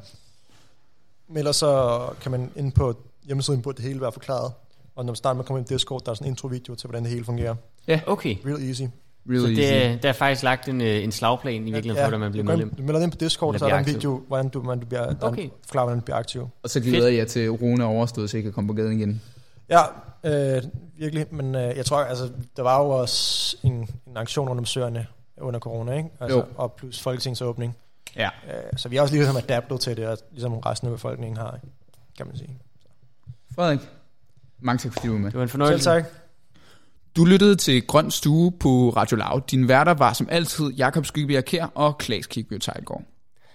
Men ellers så kan man ind på hjemmesiden, på det hele være forklaret. Og når man starter med at komme ind på Discord, der er sådan en intro-video til, hvordan det hele fungerer. Okay. Real easy. Really så easy. det, er- der er faktisk lagt en, øh, en slagplan i virkeligheden for, hvordan man bliver medlem. du melder ind på Discord, så er der en video, hvordan du, hvordan du bliver, Okay. forklarer, hvordan du bliver aktiv. Og så glæder jeg til, at Rune er overstået, så jeg kan komme på gaden igen. Ja, øh, virkelig. Men øh, jeg tror, altså, der var jo også en, en aktion under besøgerne under corona, ikke? Altså, Jo. og plus folketingsåbning. Ja. Øh, så vi har også ligesom adaptet til det, og ligesom resten af befolkningen har, kan man sige. Frederik, mange tak fordi du var med. Det var en Selv fornøjelse. tak. Du lyttede til Grøn Stue på Radio Loud. Din værter var som altid Jakob Skybjerg Kær og Klaas Kikbjørn Tejlgaard.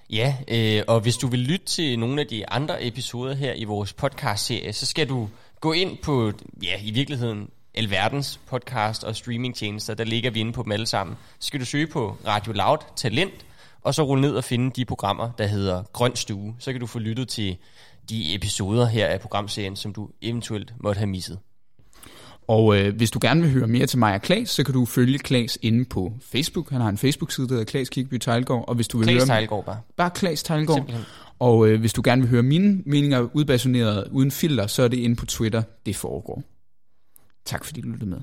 Ja, øh, og hvis du vil lytte til nogle af de andre episoder her i vores podcast-serie, så skal du gå ind på, ja, i virkeligheden, alverdens podcast og streamingtjenester. Der ligger vi inde på dem alle sammen. Så skal du søge på Radio Loud Talent, og så rulle ned og finde de programmer, der hedder Grøn Stue. Så kan du få lyttet til de episoder her af programserien, som du eventuelt måtte have misset. Og øh, hvis du gerne vil høre mere til mig og Klaas, så kan du følge Klaas inde på Facebook. Han har en Facebook-side, der hedder Klaas Kigby Tejlgaard. Og hvis du vil Klaas høre Tejlgaard bare. bare Klaas Tejlgaard. Simpelthen. Og øh, hvis du gerne vil høre mine meninger udbasuneret uden filter, så er det inde på Twitter, det foregår. Tak fordi du lyttede med.